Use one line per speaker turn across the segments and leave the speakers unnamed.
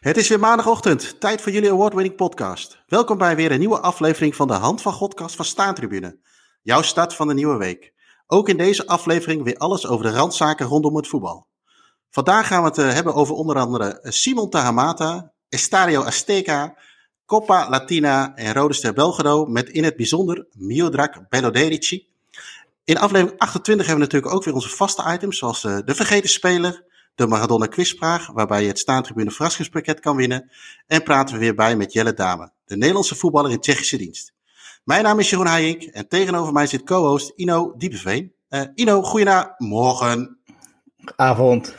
Het is weer maandagochtend, tijd voor jullie award-winning podcast. Welkom bij weer een nieuwe aflevering van de Hand van Godcast van Staantribune. Jouw start van de nieuwe week. Ook in deze aflevering weer alles over de randzaken rondom het voetbal. Vandaag gaan we het eh, hebben over onder andere Simon Tahamata, Estadio Azteca, Copa Latina en Rode Ster Belgrado met in het bijzonder Miodrag Beloderici. In aflevering 28 hebben we natuurlijk ook weer onze vaste items zoals eh, de vergeten speler, de Maradona quizvraag, waarbij je het staantribune verrassingspakket kan winnen. En praten we weer bij met Jelle Dame, de Nederlandse voetballer in Tsjechische dienst. Mijn naam is Jeroen Heijink en tegenover mij zit co-host Ino Diepeveen. Uh, Ino, goedenavond.
Avond.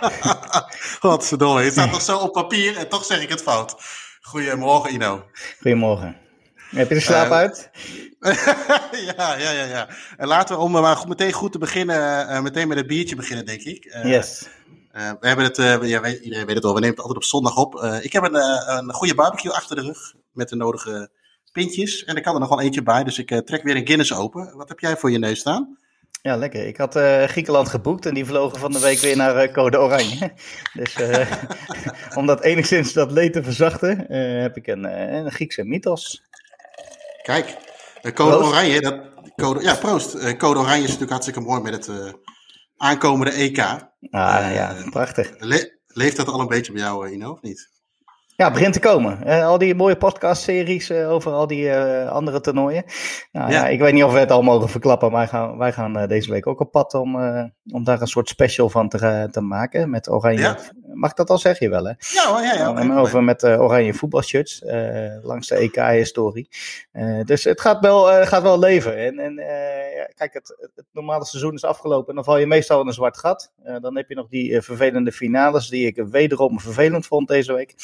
Godverdomme, het staat nog zo op papier en toch zeg ik het fout. Goedemorgen Ino.
Goedemorgen. Heb je de slaap uh, uit?
ja, ja, ja, ja. En laten we, om maar meteen goed te beginnen, uh, meteen met het biertje beginnen, denk ik.
Uh, yes.
we hebben het, ja, iedereen weet het al, we nemen het altijd op zondag op. ik heb een, een goede barbecue achter de rug met de nodige pintjes. En er kan er nog wel eentje bij, dus ik trek weer een Guinness open. Wat heb jij voor je neus staan?
Ja, lekker. Ik had uh, Griekenland geboekt en die vlogen van de week weer naar uh, Code Oranje. dus uh, om dat enigszins dat leed te verzachten, heb ik een, een Griekse mythos.
Kijk, Code proost. Oranje, dat, code, ja proost. Code Oranje is natuurlijk hartstikke mooi met het aankomende EK.
Ah ja, prachtig.
Le leeft dat al een beetje bij jou, Ino, of niet?
Ja, begint te komen. Uh, al die mooie podcastseries uh, over al die uh, andere toernooien. Nou, ja. ja. ik weet niet of we het al mogen verklappen, maar wij gaan, wij gaan deze week ook op pad om, om daar een soort special van te, te maken. Met oranje. Ja. Mag ik dat al zeggen? wel, hè?
Ja, ja, ja.
En over met oranje voetbalshirts langs de EK-historie. dus het gaat wel, gaat wel leven. En, en kijk, het, het, normale seizoen is afgelopen en dan val je meestal in een zwart gat. dan heb je nog die vervelende finales die ik wederom vervelend vond deze week.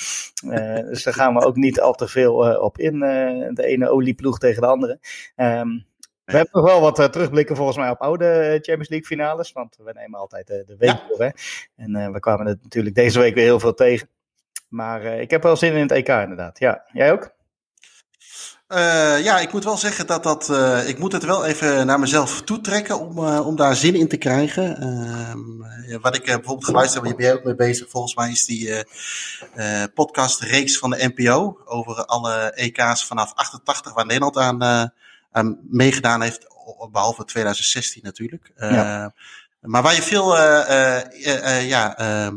Uh, dus daar gaan we ook niet al te veel uh, op in. Uh, de ene olieploeg tegen de andere. Um, we hebben nog wel wat terugblikken volgens mij op oude Champions League finales. Want we nemen altijd de week ja. door. Hè? En we kwamen het natuurlijk deze week weer heel veel tegen. Maar ik heb wel zin in het EK inderdaad. Ja, jij ook?
Uh, ja, ik moet wel zeggen dat dat. Uh, ik moet het wel even naar mezelf toetrekken om, uh, om daar zin in te krijgen. Ehm, wat ik bijvoorbeeld geluisterd heb, waar ben jij ook mee bezig, volgens mij is die podcastreeks van de NPO over alle EK's vanaf 88 waar Nederland aan, aan meegedaan heeft, behalve 2016 natuurlijk. Ja. Maar waar je veel, ja, ehm,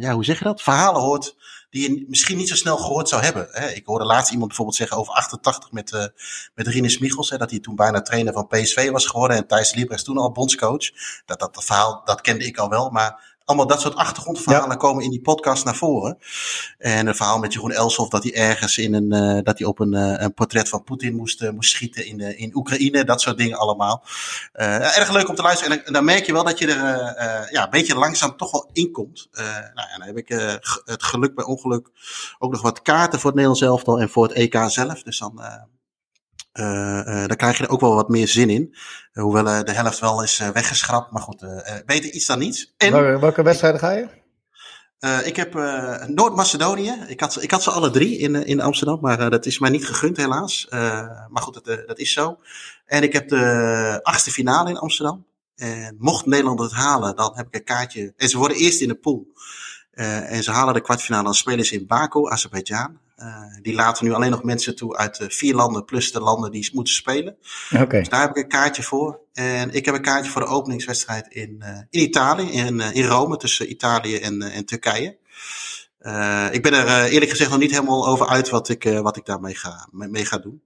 ja, hoe zeg je dat? Verhalen hoort die je misschien niet zo snel gehoord zou hebben. Hè. Ik hoorde laatst iemand bijvoorbeeld zeggen over 88 met, uh, met Rinus Michels, hè, dat hij toen bijna trainer van PSV was geworden en Thijs Liebrecht toen al bondscoach. Dat, dat verhaal, dat kende ik al wel, maar allemaal dat soort achtergrondverhalen ja. komen in die podcast naar voren. En een verhaal met Jeroen Elshoff dat hij ergens in een, uh, dat hij op een, uh, een portret van Poetin moest, uh, moest schieten in, de, in Oekraïne, dat soort dingen allemaal. erg leuk om te luisteren. En, en, dan merk je wel dat je er ja, een beetje langzaam toch wel in komt. nou ja, dan heb ik het geluk bij ongeluk ook nog wat kaarten voor het Nederlands elftal en voor het EK zelf. Dus dan daar krijg je er ook wel wat meer zin in. Uh, hoewel de helft wel is weggeschrapt. Maar goed, beter iets dan niets.
En, welke, welke wedstrijden ga je?
ik heb Noord-Macedonië. Ik had, ik had ze alle drie in, in Amsterdam. Maar dat is mij niet gegund helaas. maar goed, dat, dat is zo. En ik heb de achtste finale in Amsterdam. En mocht Nederland het halen, dan heb ik een kaartje. En ze worden eerst in de pool. en ze halen de kwartfinale. Dan spelen ze in Baku, Azerbeidzjan. Uh, die laten nu alleen nog mensen toe uit uh, vier landen plus de landen die moeten spelen.
Okay.
Dus daar heb ik een kaartje voor. En ik heb een kaartje voor de openingswedstrijd in, uh, in Italië, in, in Rome, tussen Italië en, en Turkije. ik ben er eerlijk gezegd nog niet helemaal over uit wat ik, wat ik daarmee ga, mee ga doen.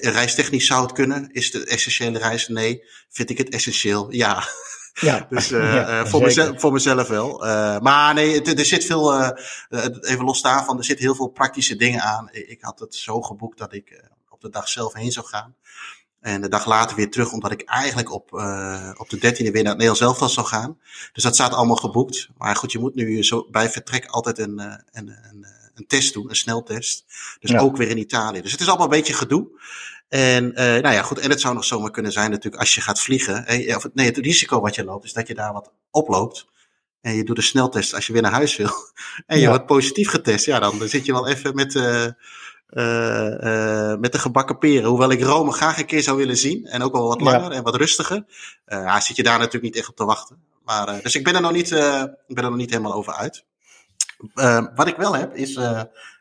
reistechnisch zou het kunnen. Is het essentiële reis? Nee. Vind ik het essentieel? Ja.
Ja,
dus uh, ja, voor, mezelf, voor mezelf wel. Uh, maar nee, het, er zit veel, uh, even los daarvan, er zitten heel veel praktische dingen aan. Ik had het zo geboekt dat ik op de dag zelf heen zou gaan. En de dag later weer terug, omdat ik eigenlijk op, op de dertiende weer naar het Nederlands elftal zou gaan. Dus dat staat allemaal geboekt. Maar goed, je moet nu zo bij vertrek altijd een, een, een, een test doen, een sneltest. Dus ja. ook weer in Italië. Dus het is allemaal een beetje gedoe. En uh, nou ja, goed. En het zou nog zomaar kunnen zijn natuurlijk als je gaat vliegen. Eh, of, nee, het risico wat je loopt is dat je daar wat oploopt. En je doet een sneltest als je weer naar huis wil. En je ja. wordt positief getest. Ja, dan zit je wel even met, uh, uh, met de gebakken peren. Hoewel ik Rome graag een keer zou willen zien. En ook wel wat langer ja. en wat rustiger. ja, zit je daar natuurlijk niet echt op te wachten. Maar, dus ik ben er nog niet, ik ben er nog niet helemaal over uit. wat ik wel heb, is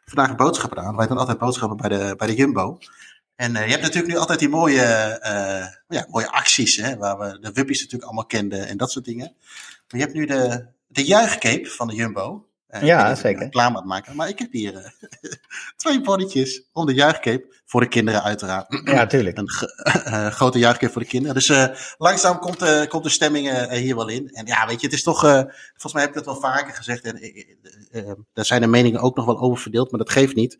vandaag een boodschap gedaan. Wij doen altijd boodschappen bij de, bij de Jumbo. En je hebt natuurlijk nu altijd die mooie, ja, mooie acties, hè, waar we de wuppies natuurlijk allemaal kenden en dat soort dingen. Maar je hebt nu de, de juichcape van de Jumbo.
Uh, ja, zeker.
Klaar aan maken. Maar ik heb hier uh, twee bonnetjes om de juichcape. Voor de kinderen uiteraard.
Ja, tuurlijk.
Een grote juichcape voor de kinderen. Dus langzaam komt, komt de stemming hier wel in. En ja, weet je, het is toch... volgens mij heb ik dat wel vaker gezegd. En daar zijn de meningen ook nog wel over verdeeld. Maar dat geeft niet.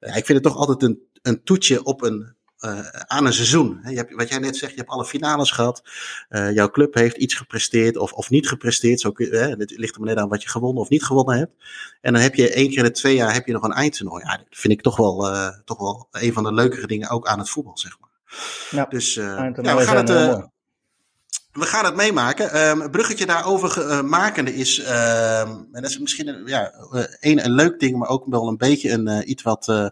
ik vind het toch altijd een, een toetje op een uh, aan een seizoen. Je hebt, wat jij net zegt, je hebt alle finales gehad. Uh, jouw club heeft iets gepresteerd of, of niet gepresteerd. Zo, het ligt er maar net aan wat je gewonnen of niet gewonnen hebt. En dan heb je één keer in de twee jaar heb je nog een eindtoernooi. Ja, dat vind ik toch wel, toch wel een van de leukere dingen ook aan het voetbal, zeg maar. Ja, dus ja, we gaan het... We gaan het meemaken. Um, bruggetje daarover uh, makende is, uh, en dat is misschien een, ja, een, een leuk ding, maar ook wel een beetje een uh, iets wat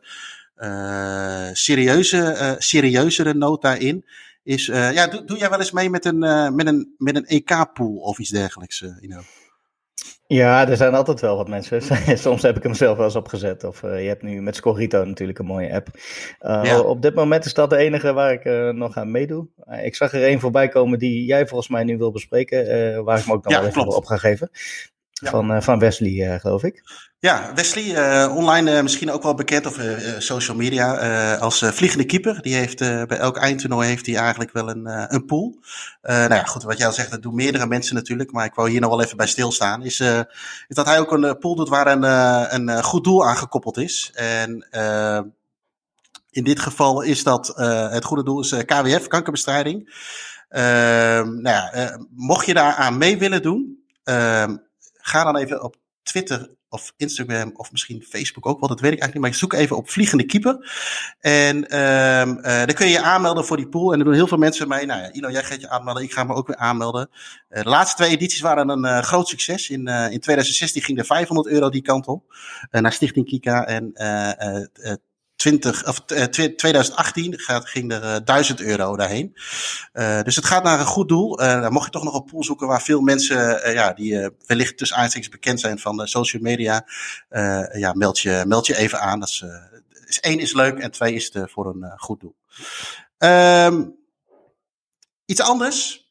serieuze, uh, serieuzere noot daarin is, uh, ja, doe, doe, jij wel eens mee met een, met een, met een EK-pool of iets dergelijks, Ino?
Ja, er zijn altijd wel wat mensen. Soms heb ik hem zelf wel eens opgezet. Of je hebt nu met Scorito natuurlijk een mooie app. Ja. Op dit moment is dat de enige waar ik nog aan meedoe. ik zag er een voorbij komen die jij volgens mij nu wil bespreken. waar ik me ook nog ja, wel even op ga geven. Van, van Wesley, geloof ik.
Ja, Wesley, uh, online misschien ook wel bekend of social media als vliegende keeper. Die heeft bij elk eindtoernooi heeft hij eigenlijk wel een, een pool. nou ja, goed, wat jij al zegt, dat doen meerdere mensen natuurlijk. Maar ik wou hier nog wel even bij stilstaan. Is, is dat hij ook een pool doet waar een, een goed doel aan gekoppeld is. En in dit geval is dat het goede doel is KWF, kankerbestrijding. Ehm, nou ja, mocht je daar aan mee willen doen, ehm, ga dan even op Twitter of Instagram of misschien Facebook ook wel, dat weet ik eigenlijk niet. Maar zoek even op Vliegende Keeper. En um, dan kun je je aanmelden voor die pool. En er doen heel veel mensen mee. Nou ja, Ilo, jij gaat je aanmelden. Ik ga me ook weer aanmelden. Uh, de laatste twee edities waren een uh, groot succes. In, in 2016 ging er 500 euro die kant op. naar Stichting Kika. En 20, of, 2018 eh, gaat, ging er uh, eh, 1000 euro daarheen. Uh, dus het gaat naar een goed doel. Dan mocht je toch nog een pool zoeken waar veel mensen, ja, die wellicht tussen aanstekens bekend zijn van de social media, ja, meld je, meld je even aan. Dat is, is één is leuk en twee is het voor een goed doel. Um, iets anders.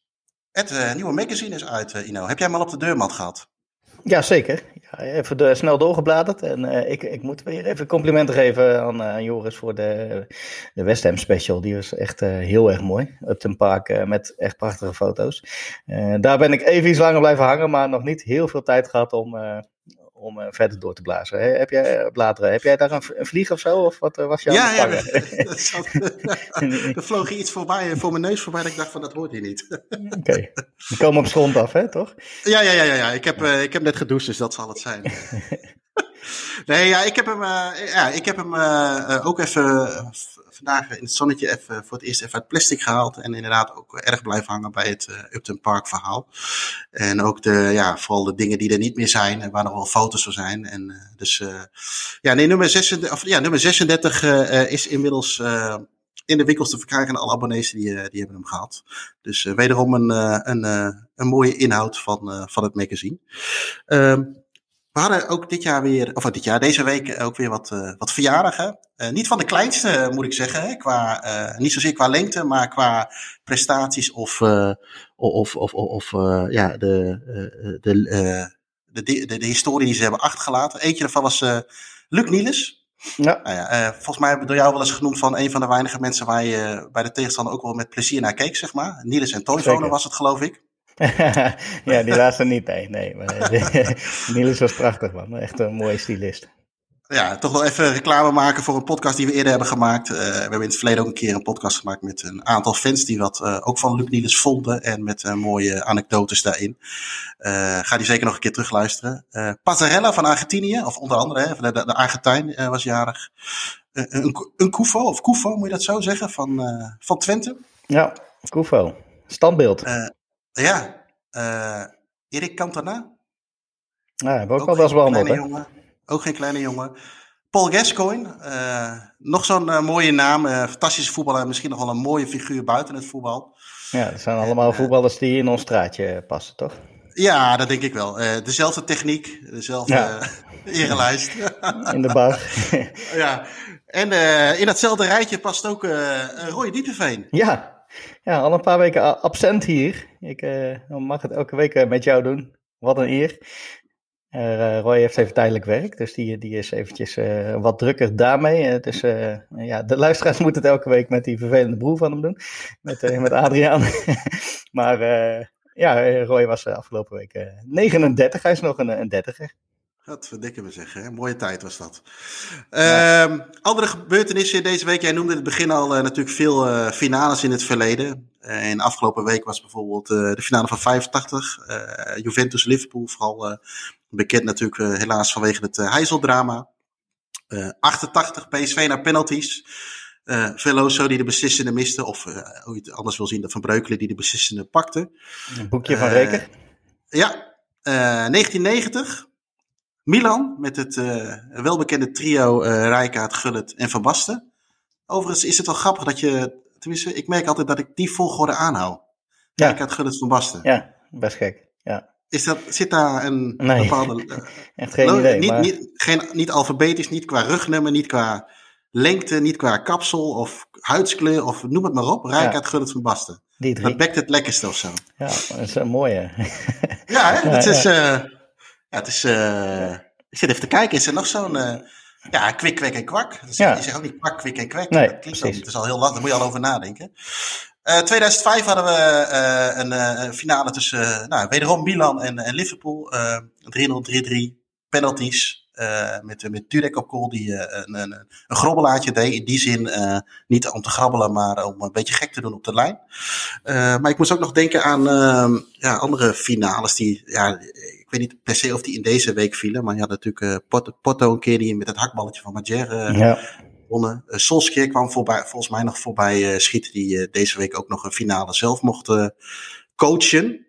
Het nieuwe magazine is uit, Ino. Heb jij hem al op de deurmat gehad?
Ja, zeker. Even snel doorgebladerd. En uh, ik, ik moet weer even complimenten geven aan, uh, Joris voor de, de West Ham special. Die was echt uh, heel erg mooi. Upton Park met echt prachtige foto's. daar ben ik even iets langer blijven hangen, maar nog niet heel veel tijd gehad om, om uh, verder door te blazen. Heb jij, uh, bladeren, heb jij daar een, een, vlieg of zo? Of wat uh, was jouw
ja, ja, er vloog iets voorbij, voor mijn neus voorbij dat ik dacht van dat hoort hier niet.
Oké, okay. die komen op grond af, hè, toch?
Ja, ja, ja, ja, ja. Ik, heb, ik heb net gedoucht, dus dat zal het zijn. Nee, ja, ik heb hem, ja, ik heb hem ook even vandaag in het zonnetje even voor het eerst even uit plastic gehaald. En inderdaad ook erg blijven hangen bij het Upton Park verhaal. En ook de, ja, vooral de dingen die er niet meer zijn en waar nog wel foto's van zijn. En dus, ja, nee, nummer 36, of, ja, nummer 36 is inmiddels in de winkels te verkrijgen. En alle abonnees die, die hebben hem gehad. Dus wederom een, een, een mooie inhoud van, van het magazine. Ehm, we hadden ook dit jaar weer, of dit jaar, deze week ook weer wat, uh, wat verjaardagen. Uh, niet van de kleinste, moet ik zeggen. Hè, qua, uh, niet zozeer qua lengte, maar qua prestaties of, of, of, of ja, de, de, de, de, de, historie die ze hebben achtergelaten. Eentje daarvan was Luc Niels. Ja. Nou ja volgens mij heb ik door jou wel eens genoemd van een van de weinige mensen waar je bij de tegenstander ook wel met plezier naar keek, zeg maar. Niels en Toyfone was het, geloof ik.
ja, die laatste niet, nee. nee maar, Niels was prachtig, man. Echt een mooie stylist.
Ja, toch wel even reclame maken voor een podcast die we eerder hebben gemaakt. Uh, we hebben in het verleden ook een keer een podcast gemaakt met een aantal fans die wat uh, ook van Luc Niels vonden. En met uh, mooie anekdotes daarin. ga die zeker nog een keer terugluisteren. Passarella van Argentinië, of onder andere, hè, de, de, de Argentijn was jarig. een, een Kufo, of Kufo moet je dat zo zeggen, van, van Twente.
Ja, Kufo. Standbeeld.
Ja, uh, Erik Cantona.
Ja, hebben we ook, al wel eens behandeld.
Jongen, ook geen kleine jongen. Paul Gascoigne, uh, nog zo'n uh, mooie naam. fantastische voetballer, misschien nog wel een mooie figuur buiten het voetbal.
Ja, dat zijn allemaal voetballers die in ons straatje passen, toch?
Ja, dat denk ik wel. dezelfde techniek, dezelfde ja.
In de bar.
ja, en in datzelfde rijtje past ook Roy Diepenveen.
Ja. Ja, al een paar weken absent hier. Ik mag het elke week met jou doen. Wat een eer. Uh, Roy heeft even tijdelijk werk, dus die, die is eventjes wat drukker daarmee. dus ja, de luisteraars moeten het elke week met die vervelende broer van hem doen, met, met Adriaan. maar ja, Roy was afgelopen week 39, hij is nog een, een dertiger.
Dat verdikken we zeggen, hè? mooie tijd was dat. Ja. Ehm, andere gebeurtenissen deze week, jij noemde in het begin al natuurlijk veel finales in het verleden. en afgelopen week was bijvoorbeeld de finale van 85, Juventus-Liverpool, vooral Bekend natuurlijk helaas vanwege het Heizeldrama. Uh, 88 PSV naar penalties. Uh, Veloso die de beslissende miste. Of hoe je het anders wil zien, de Van Breukelen die de beslissende pakte.
Een boekje van Reker.
Ja, 1990. Milan met het welbekende trio Rijkaard, Gullit en Van Basten. Overigens is het wel grappig dat je... Tenminste, ik merk altijd dat ik die volgorde aanhoud. Ja. Rijkaard, Gullit, Van Basten.
Ja, best gek. Ja.
Is dat, zit daar een bepaalde.
Echt geen idee.
Niet,
maar...
niet, geen, niet alfabetisch, niet qua rugnummer, niet qua lengte, niet qua kapsel of huidskleur of noem het maar op. Rijkaard ja. Gullit van Basten. Die drie. Dat bekt het lekkerste of zo.
Ja, dat is een mooie.
ja, hè? het is. Ja, het is uh, ik zit even te kijken, is er nog zo'n. Uh, ja, kwik, kwek en kwak. Dus ja. Je zegt ook niet kwak, kwik en kwek.
Nee,
dat klinkt het is al heel lang, daar moet je al over nadenken. Uh, eh, 2005 hadden we uh, een uh, finale tussen, nou, wederom Milan en, en Liverpool. 3-0, 3-3, penalties. met, met Turek op goal die een, een, een grobbelaartje deed. In die zin niet om te grabbelen, maar om een beetje gek te doen op de lijn. maar ik moest ook nog denken aan ehm, ja, andere finales die, ja, ik weet niet per se of die in deze week vielen. Maar je had natuurlijk Porto, Porto een keer die met het hakballetje van Majer ja gewonnen. Uh, Solskjaer kwam voorbij, volgens mij nog voorbij uh, schieten, die uh, deze week ook nog een finale zelf mocht coachen.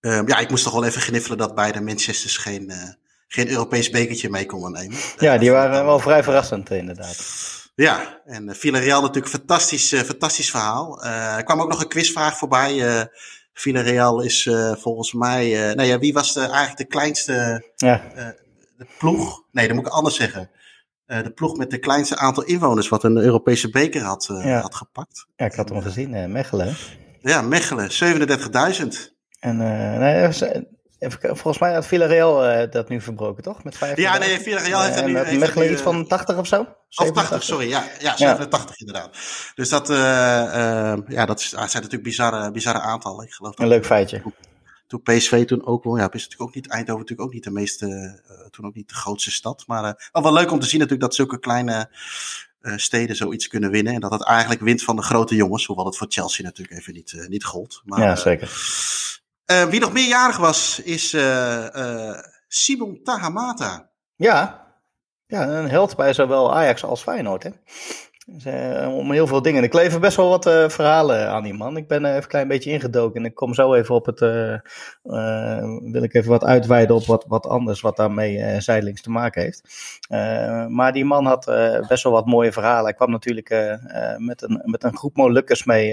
Ehm, ja, ik moest toch wel even gniffelen dat beide Manchesters geen, geen Europees bekertje mee konden nemen.
Ja, die waren wel vrij verrassend inderdaad.
Ja, en Villarreal natuurlijk fantastisch, fantastisch verhaal. er kwam ook nog een quizvraag voorbij. Villarreal is volgens mij, nou ja, wie was de, eigenlijk de kleinste
ja.
de ploeg? Nee, dat moet ik anders zeggen. Uh, de ploeg met de kleinste aantal inwoners wat een Europese beker had, uh, ja. had gepakt.
Ja, ik had hem gezien, uh, Mechelen.
Ja, Mechelen, 37.000.
En nee, even, volgens mij had Villarreal dat nu verbroken, toch? Met 50
ja, nee, Villarreal heeft er nu...
En Mechelen nu, iets van 80 of zo?
Of 80, sorry, ja, ja 87 ja. inderdaad. Dus dat, ja, dat zijn natuurlijk bizarre, bizarre aantallen, ik geloof.
Een leuk feitje
toen PSV toen ook wel, ja, is natuurlijk ook niet, Eindhoven natuurlijk ook niet de meeste, uh, toen ook niet de grootste stad. Maar uh, wel leuk om te zien natuurlijk dat zulke kleine steden zoiets kunnen winnen. En dat het eigenlijk wint van de grote jongens, hoewel het voor Chelsea natuurlijk even niet, niet gold. Maar,
ja, zeker.
Wie nog meerjarig was, is Simon Tahamata.
Ja. ja, een held bij zowel Ajax als Feyenoord, hè? Uh, om heel veel dingen. Ik lever best wel wat uh, verhalen aan die man. Ik ben uh, even een klein beetje ingedoken en ik kom zo even op het. wil ik even wat uitweiden op wat, wat anders wat daarmee zijdelings te maken heeft. maar die man had best wel wat mooie verhalen. Hij kwam natuurlijk met, een, met een groep Molukkers mee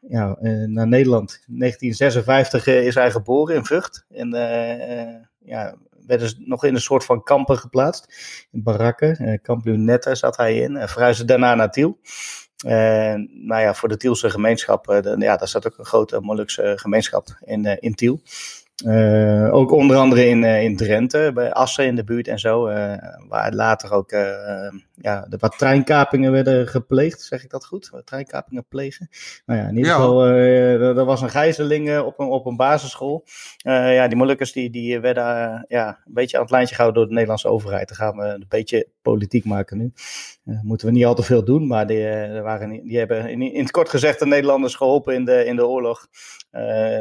ja, naar Nederland. In 1956 is hij geboren in Vught. En ja, werden ze nog in een soort van kampen geplaatst. In barakken. Uh, kamp Lunette zat hij in. En verhuisde daarna naar Tiel. En nou ja, voor de Tielse gemeenschap, uh, de, ja, daar zat ook een grote Molukse gemeenschap in, uh, in Tiel. Uh, ook onder andere in, uh, in Drenthe, bij Assen in de buurt en zo. Uh, waar later ook ja, de, wat treinkapingen werden gepleegd, zeg ik dat goed? Wat treinkapingen plegen. Nou ja, in ieder geval, er was een gijzeling op, een, op een basisschool. ja, die Molukkers die, die werden ja, een beetje aan het lijntje gehouden door de Nederlandse overheid. Dan gaan we een beetje politiek maken nu. moeten we niet al te veel doen, maar die, waren, die hebben in, in het kort gezegd de Nederlanders geholpen in de, in de oorlog.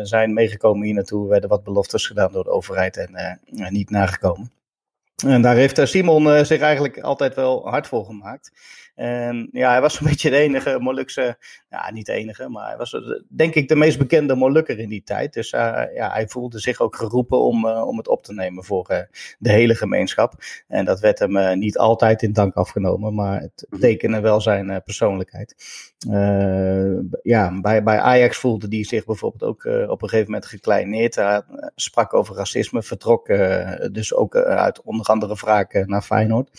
zijn meegekomen hier naartoe, werden wat beloftes gedaan door de overheid en uh, niet nagekomen. En daar heeft Simon uh, zich eigenlijk altijd wel hard voor gemaakt. En ja, hij was een beetje de enige Molukse, ja niet de enige, maar hij was denk ik de meest bekende Molukker in die tijd. Dus ja, hij voelde zich ook geroepen om, om het op te nemen voor de hele gemeenschap. En dat werd hem niet altijd in dank afgenomen, maar het mhm. tekende wel zijn persoonlijkheid. ja, bij, bij Ajax voelde hij zich bijvoorbeeld ook op een gegeven moment gekleineerd. Hij sprak over racisme, vertrok dus ook uit onder andere wraak naar Feyenoord.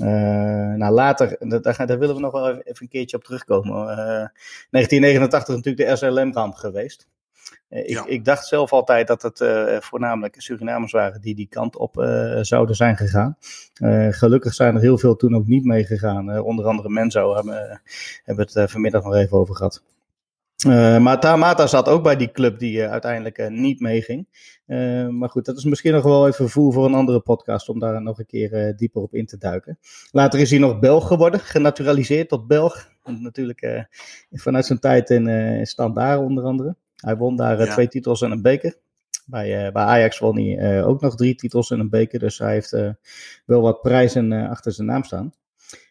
Uh, nou, later, daar, daar, willen we nog wel even, een keertje op terugkomen. Uh, 1989 natuurlijk de SLM-ramp geweest. Uh, ik, ik, dacht zelf altijd dat het uh, voornamelijk Surinamers waren die die kant op zouden zijn gegaan. gelukkig zijn er heel veel toen ook niet meegegaan. onder andere Menzo hebben, hebben we het vanmiddag nog even over gehad. Maar Tamata zat ook bij die club die uiteindelijk niet meeging. maar goed, dat is misschien nog wel even voer voor een andere podcast om daar nog een keer dieper op in te duiken. Later is hij nog Belg geworden, genaturaliseerd tot Belg. En natuurlijk vanuit zijn tijd in uh, Standaard onder andere. Hij won daar twee titels en een beker. Bij, bij Ajax won hij ook nog drie titels en een beker. Dus hij heeft wel wat prijzen achter zijn naam staan.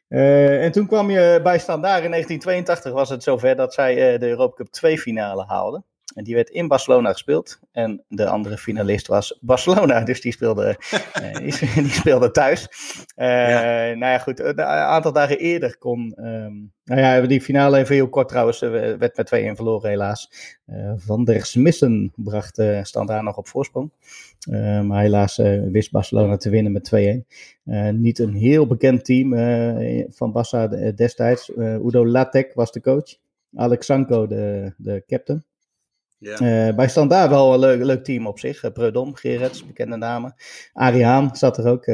En toen kwam je bij Standaard in 1982 was het zover dat zij de Europa Cup 2 finale haalden. En die werd in Barcelona gespeeld. En de andere finalist was Barcelona. Dus die speelde, uh, die, speelde thuis. Ja. Nou ja, goed. Een aantal dagen eerder kon. Um, nou ja, die finale even heel kort trouwens. werd met 2-1 verloren, helaas. Van der Smissen bracht Standaard nog op voorsprong. Uh, maar helaas uh, wist Barcelona te winnen met 2-1. Uh, eh, niet een heel bekend team van Barça destijds. Udo Latek was de coach. Alex Sanko de, de captain. Yeah. bij Standaard wel een leuk, leuk team op zich. Preudom, Gerets, bekende namen. Ariaan zat er ook.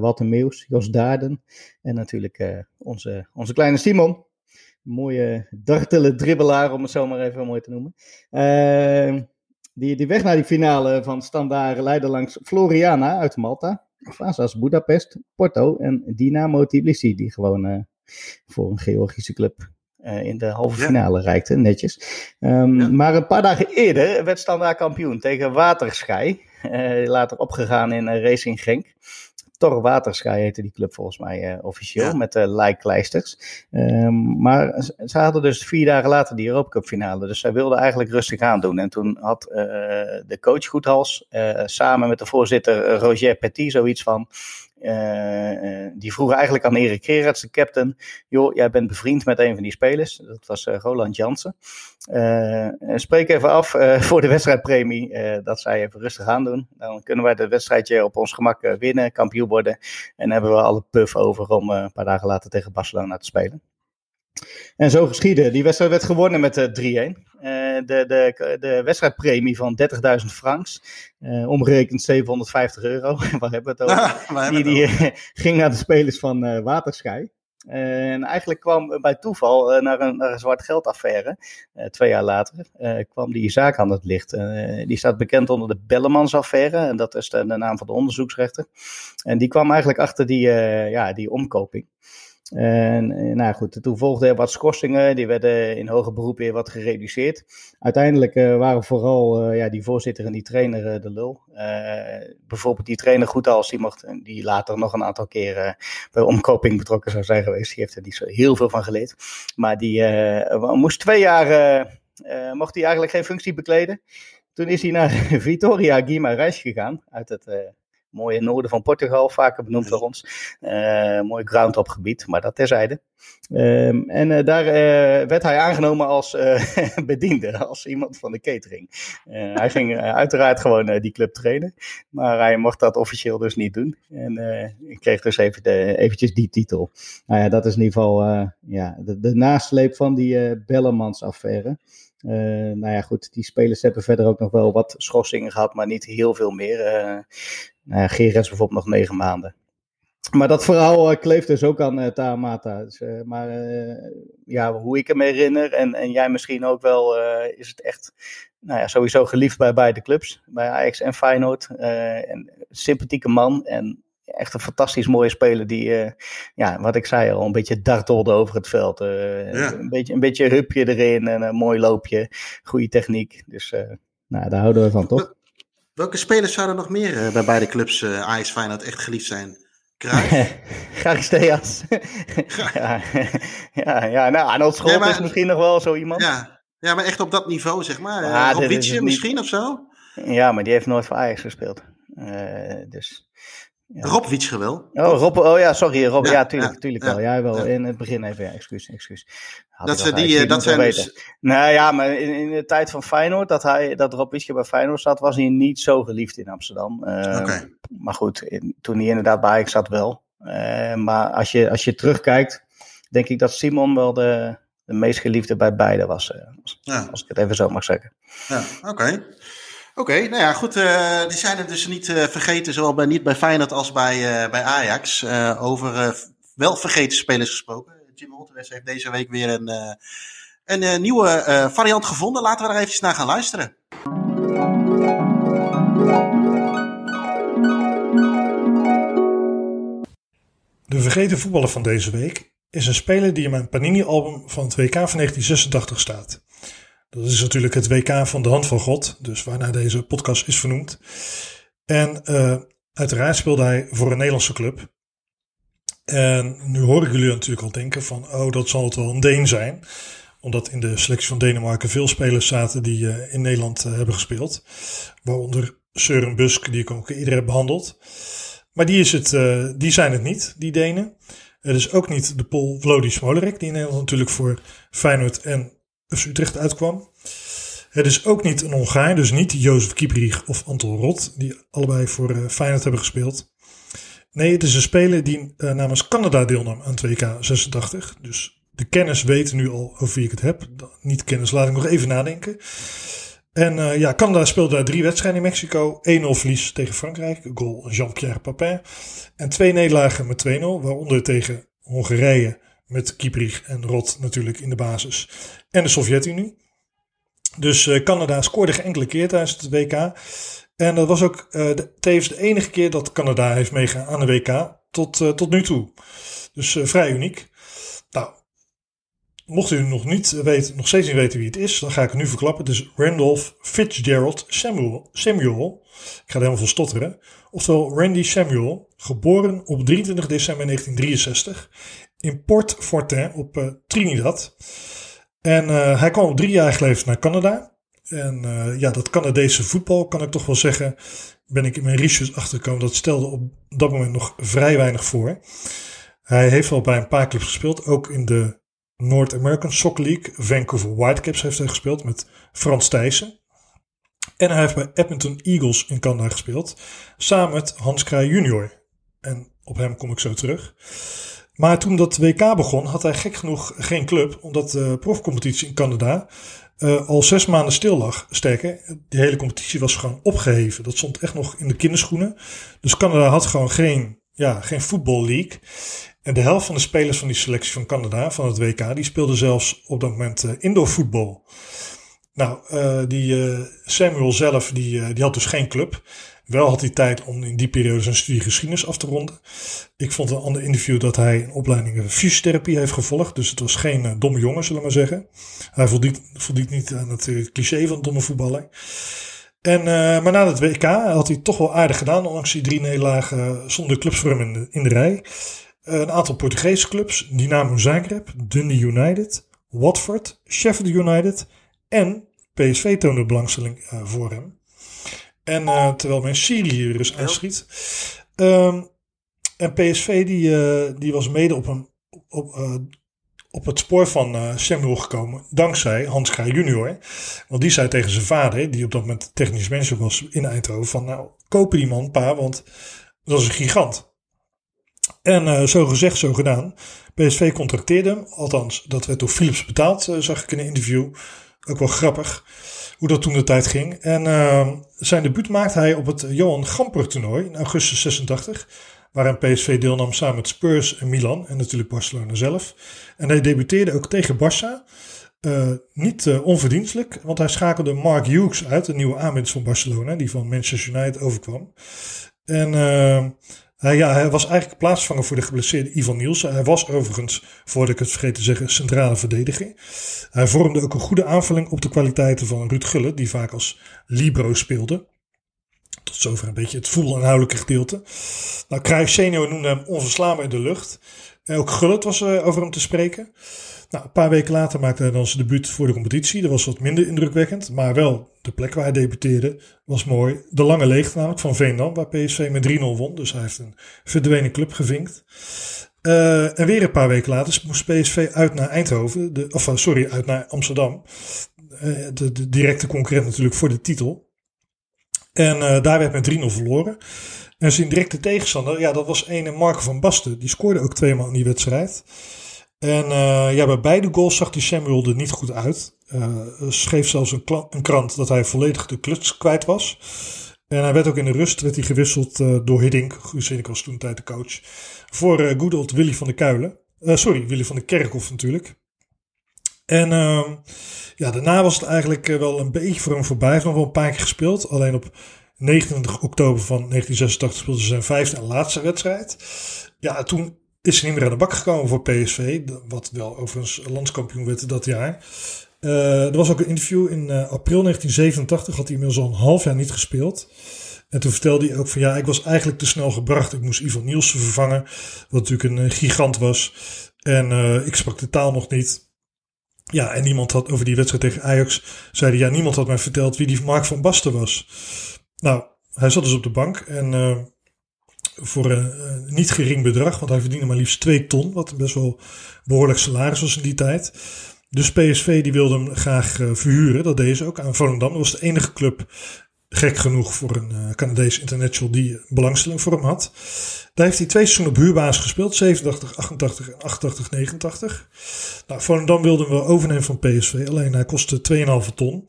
Walter Meeuws, Jos Daarden. En natuurlijk onze, onze kleine Simon. Mooie dartele dribbelaar, om het zo maar even mooi te noemen. Die, die weg naar die finale van Standaard leidde langs Floriana uit Malta, Vasas Budapest, Porto en Dynamo Tbilisi, die gewoon uh, voor een Georgische club uh, in de halve finale ja. reikte, netjes. Um, ja. Maar een paar dagen eerder werd Standaard kampioen tegen Waterschei, uh, later opgegaan in Racing Genk. Tor Waterschei heette die club volgens mij officieel, ja. met de lijkkleisters. Um, maar ze hadden dus vier dagen later die Europa Cup finale. Dus zij wilden eigenlijk rustig aan doen. En toen had de coach Goedhals samen met de voorzitter Roger Petit zoiets van... Uh, die vroegen eigenlijk aan Erik Gerards, de captain. Joh, jij bent bevriend met een van die spelers. Dat was uh, Roland Jansen. Spreek even af voor de wedstrijdpremie dat zij even rustig aan doen. Dan kunnen wij het wedstrijdje op ons gemak winnen, kampioen worden. En hebben we alle puff over om een paar dagen later tegen Barcelona te spelen. En zo geschiedde. Die wedstrijd werd gewonnen met 3-1. de, de, de wedstrijdpremie van 30.000 francs. Uh, omgerekend 750 euro. Waar hebben we het over? die, die ging naar de spelers van uh, Waterschei. En eigenlijk kwam bij toeval uh, naar, een, naar een zwart geldaffaire, twee jaar later, kwam die zaak aan het licht. die staat bekend onder de Bellemans-affaire, en dat is de, de, naam van de onderzoeksrechter. En die kwam eigenlijk achter die, ja, die omkoping. En eh, nou goed, toen volgden er wat schorsingen, die werden in hoger beroep weer wat gereduceerd. Uiteindelijk uh, waren vooral uh, ja, die voorzitter en die trainer de lul. bijvoorbeeld die trainer Goedals, die, mocht, die later nog een aantal keren bij omkoping betrokken zou zijn geweest. Die heeft er niet zo heel veel van geleerd. Maar die moest twee jaar, mocht hij eigenlijk geen functie bekleden. Toen is hij naar Vitoria Guimarães gegaan, uit het mooie noorden van Portugal, vaker benoemd door ons. Uh, mooi groundtop gebied, maar dat terzijde. Um, en uh, daar uh, werd hij aangenomen als bediende, als iemand van de catering. hij ging uiteraard gewoon die club trainen, maar hij mocht dat officieel dus niet doen. En ik kreeg dus even de, eventjes die titel. Nou ja, dat is in ieder geval ja, de, de nasleep van die Bellemans-affaire. Uh, nou ja, goed, die spelers hebben verder ook nog wel wat schorsingen gehad, maar niet heel veel meer. Uh, nou ja, bijvoorbeeld nog negen maanden. Maar dat verhaal uh, kleeft dus ook aan uh, Taamata. Dus, maar ja, hoe ik hem herinner, en, en jij misschien ook wel, is het echt nou ja, sowieso geliefd bij beide clubs. Bij Ajax en Feyenoord. en sympathieke man en echt een fantastisch mooie speler die, ja, wat ik zei al, een beetje dartelde over het veld. Ja. een, beetje, een beetje hupje erin en een mooi loopje, goede techniek. Dus nou, daar houden we van, toch?
Welke spelers zouden nog meer bij beide clubs uh, Ajax Feyenoord echt geliefd zijn?
Charisteas. ja, ja, ja, nou, Arnold Scholt
maar-
is misschien nog wel zo iemand.
Ja. ja, maar echt op dat niveau, zeg maar.
Ja, niet-
misschien of zo?
Ja, maar die heeft nooit voor Ajax gespeeld. Eh, dus. Ja.
Rob Witsche wel.
Oh, Rob, oh ja, sorry, Rob. Ja,
Ja,
tuurlijk, tuurlijk wel. Jij wel in het begin even, ja, excuus, excuus. Had
Dat
ik
ze die, eh, dat zijn
weten. Nou ja, maar in, in de tijd van Feyenoord, dat, hij, dat Rob Wieske bij Feyenoord zat, was hij niet zo geliefd in Amsterdam.
Oké.
Maar goed, in- toen hij inderdaad bij Ajax zat wel. Eh, maar als je, als je terugkijkt, denk ik dat Simon wel de, de meest geliefde bij beide was. als,
Ja.
als ik het even zo mag zeggen.
Ja, oké. Oké, nou ja, goed. eh, die zijn er dus niet eh, vergeten, zowel bij, niet bij Feyenoord als bij, eh, bij Ajax. Over wel vergeten spelers gesproken. Jim Holtewes heeft deze week weer een, een nieuwe variant gevonden. Laten we daar eventjes naar gaan luisteren.
De vergeten voetballer van deze week is een speler die in mijn Panini-album van het WK van 1986 staat. Dat is natuurlijk het WK van de hand van God, dus waarna deze podcast is vernoemd. En eh, uiteraard speelde hij voor een Nederlandse club. En nu hoor ik jullie natuurlijk al denken van, oh, dat zal het wel een Deen zijn. Omdat in de selectie van Denemarken veel spelers zaten die eh, in Nederland eh, hebben gespeeld. Waaronder Søren Busk, die ik ook eerder heb behandeld. Maar die, is het, die zijn het niet, die Denen. Het is ook niet de Pol Vlodi Smolarek, die in Nederland natuurlijk voor Feyenoord en FC Utrecht uitkwam. Het is ook niet een Hongaar, dus niet Jozef Kieprich of Anton Rot, die allebei voor eh, Feyenoord hebben gespeeld. Nee, het is een speler die eh, namens Canada deelnam aan 2K 86. Dus de kennis weten nu al over wie ik het heb. Niet kennis, laat ik nog even nadenken. En eh, ja, Canada speelde daar drie wedstrijden in Mexico. 1-0 verlies tegen Frankrijk, goal Jean-Pierre Papin. En twee nederlagen met 2-0, waaronder tegen Hongarije met Kieprich en Rot natuurlijk in de basis. En de Sovjet-Unie. Dus eh, Canada scoorde geen enkele keer tijdens het WK. En dat was ook eh, de, tevens de enige keer dat Canada heeft meegegaan aan de WK tot, eh, tot nu toe. Dus vrij uniek. Nou, mocht u nog, niet weten, nog steeds niet weten wie het is, dan ga ik het nu verklappen. Is Randolph Fitzgerald Samuel. Samuel. Ik ga er helemaal van stotteren. Oftewel Randy Samuel, geboren op 23 december 1963 in Port Fortin op eh, Trinidad. En eh, hij kwam op driejarige leeftijd naar Canada. En eh, ja, dat Canadese voetbal, kan ik toch wel zeggen, ben ik in mijn research achtergekomen. Dat stelde op dat moment nog vrij weinig voor. Hij heeft wel bij een paar clubs gespeeld, ook in de North American Soccer League. Vancouver Whitecaps heeft hij gespeeld met Frans Thijssen. En hij heeft bij Edmonton Eagles in Canada gespeeld. Samen met Hans Kraaij junior. En op hem kom ik zo terug. Maar toen dat WK begon, had hij gek genoeg geen club. Omdat de profcompetitie in Canada eh, al zes maanden stil lag. Sterker, die hele competitie was gewoon opgeheven. Dat stond echt nog in de kinderschoenen. Dus Canada had gewoon geen, ja, geen voetballeague. En de helft van de spelers van die selectie van Canada, van het WK, die speelden zelfs op dat moment eh, indoor voetbal. Nou, eh, die Samuel zelf, die, die had dus geen club. Wel had hij tijd om in die periode zijn studie geschiedenis af te ronden. Ik vond een ander interview dat hij een opleiding in fysiotherapie heeft gevolgd. Dus het was geen eh, domme jongen, zullen we maar zeggen. Hij voldoet niet aan het eh, cliché van domme voetballer. En, eh, maar na het WK had hij toch wel aardig gedaan. Ondanks die drie nederlagen zonder clubs voor hem in de, in de rij. Een aantal Portugese clubs. Dynamo Zagreb, Dundee United, Watford, Sheffield United en PSV toonde belangstelling voor hem. En eh, terwijl mijn Syrië hier eens aanschiet. Ehm, en PSV die, eh, die was mede op, een, op, eh, op het spoor van Samuel gekomen. Dankzij Hans Kraaij junior. Want die zei tegen zijn vader, die op dat moment technisch manager was in Eindhoven. Van nou, kopen die man pa, want dat is een gigant. En zo gezegd, zo gedaan. PSV contracteerde hem. Althans, dat werd door Philips betaald, zag ik in een interview. Ook wel grappig hoe dat toen de tijd ging. En uh, zijn debuut maakte hij op het Johan Gamper toernooi in augustus 86. Waarin PSV deelnam samen met Spurs en Milan. En natuurlijk Barcelona zelf. En hij debuteerde ook tegen Barça. Uh, niet uh, onverdienstelijk, want hij schakelde Mark Hughes uit, de nieuwe aanwinst van Barcelona, die van Manchester United overkwam. En uh, hij, ja, hij was eigenlijk plaatsvanger voor de geblesseerde Ivan Nielsen. Hij was overigens, voordat ik het vergeet te zeggen, centrale verdediger. Hij vormde ook een goede aanvulling op de kwaliteiten van Ruud Gullit, die vaak als libero speelde. Tot zover een beetje het voetbalinhoudelijke gedeelte. Nou, Cruijff senior noemde hem onverslaanbaar in de lucht. En ook Gullit was uh, over hem te spreken. Nou, een paar weken later maakte hij dan zijn debuut voor de competitie. Dat was wat minder indrukwekkend, maar wel de plek waar hij debuteerde was mooi. De lange leegte namelijk van Veendam, waar PSV met 3-0 won. Dus hij heeft een verdwenen club gevinkt. Uh, en weer een paar weken later moest PSV uit naar Eindhoven. De, of sorry, uit naar Amsterdam. De, directe concurrent natuurlijk voor de titel. En daar werd met 3-0 verloren. En zijn directe tegenstander, ja, dat was ene Marco van Basten. Die scoorde ook tweemaal in die wedstrijd. En uh, ja, bij beide goals zag die Samuel er niet goed uit. Uh, schreef zelfs een, krant dat hij volledig de kluts kwijt was. En hij werd ook in de rust werd hij gewisseld uh, door Hiddink. Guus was toen tijd de coach. Voor uh, Willy van der Kuilen. sorry, Willy van der Kerkhof natuurlijk. En ehm, ja, daarna was het eigenlijk wel een beetje voor hem voorbij. Hij heeft nog wel een paar keer gespeeld. Alleen op 29 oktober van 1986 speelde zijn vijfde en laatste wedstrijd. Ja, toen is hij niet meer aan de bak gekomen voor PSV. Wat wel overigens landskampioen werd dat jaar. Uh, er was ook een interview in uh, april 1987. Had hij inmiddels al een half jaar niet gespeeld. En toen vertelde hij ook van ja, ik was eigenlijk te snel gebracht. Ik moest Ivan Nielsen vervangen. Wat natuurlijk een gigant was. En ik sprak de taal nog niet. Ja, en niemand had over die wedstrijd tegen Ajax. Zeiden ja, niemand had mij verteld wie die Mark van Basten was. Nou, hij zat dus op de bank. En voor een niet gering bedrag, want hij verdiende maar liefst 2 ton, wat best wel behoorlijk salaris was in die tijd. Dus PSV die wilde hem graag uh, verhuren, dat deed ze ook aan Volendam. Dat was de enige club, gek genoeg voor een uh, Canadees international, die belangstelling voor hem had. Daar heeft hij twee seizoenen op huurbasis gespeeld, 87, 88 en 88, 89. Nou, Volendam wilde hem wel overnemen van PSV, alleen hij kostte 2,5 ton.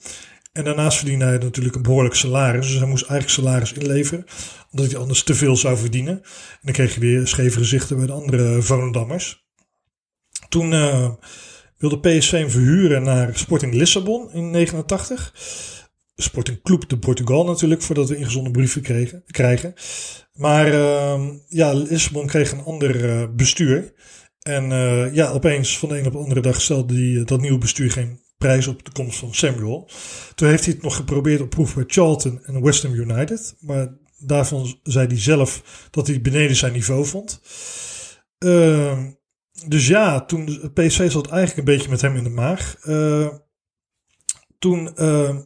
En daarnaast verdiende hij natuurlijk een behoorlijk salaris. Dus hij moest eigenlijk salaris inleveren. Omdat hij anders te veel zou verdienen. En dan kreeg je weer scheve gezichten bij de andere Volendammers. Toen uh, wilde PSV hem verhuren naar Sporting Lissabon in 89. Sporting Club de Portugal natuurlijk, voordat we ingezonden brieven kregen, krijgen. Maar uh, ja, Lissabon kreeg een ander uh, bestuur. En uh, ja, opeens van de een op de andere dag stelde die, dat nieuwe bestuur geen prijs op de komst van Samuel. Toen heeft hij het nog geprobeerd op proef bij Charlton en West Ham United. Maar daarvan zei hij zelf dat hij beneden zijn niveau vond. Uh, dus ja, toen PSV zat eigenlijk een beetje met hem in de maag. Uh, toen uh,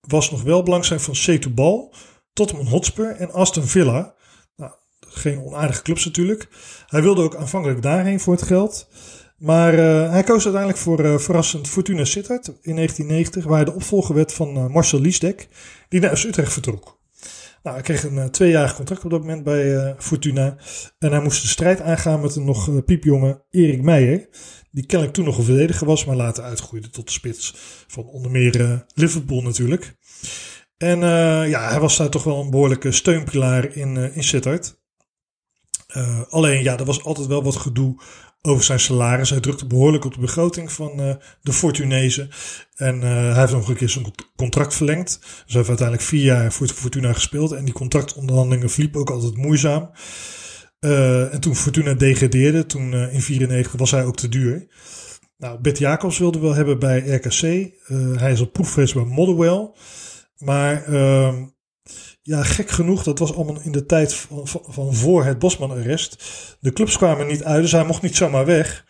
was nog wel belangstelling van Setúbal, Tottenham Hotspur en Aston Villa. Nou, geen onaardige clubs natuurlijk. Hij wilde ook aanvankelijk daarheen voor het geld. Maar uh, hij koos uiteindelijk voor uh, verrassend Fortuna Sittard in 1990, waar hij de opvolger werd van uh, Marcel Liesdek, die naar Utrecht vertrok. Nou, hij kreeg een tweejarig contract op dat moment bij Fortuna. En hij moest de strijd aangaan met een nog piepjonge Erik Meijer. Die kennelijk toen nog een verdediger was, maar later uitgroeide tot de spits van onder meer Liverpool natuurlijk. En ja, hij was daar toch wel een behoorlijke steunpilaar in, in Sittard. alleen ja, er was altijd wel wat gedoe over zijn salaris. Hij drukte behoorlijk op de begroting van uh, de Fortunezen. En uh, hij heeft nog een keer zijn contract verlengd. Dus hij heeft uiteindelijk vier jaar voor Fortuna gespeeld. En die contractonderhandelingen verliepen ook altijd moeizaam. Uh, en toen Fortuna degradeerde, toen in 94 was hij ook te duur. Nou, Bert Jacobs wilde wel hebben bij RKC. hij is op proefreis bij Motherwell. Maar ehm, ja, gek genoeg, dat was allemaal in de tijd van, van, voor het Bosman-arrest. De clubs kwamen niet uit, dus hij mocht niet zomaar weg.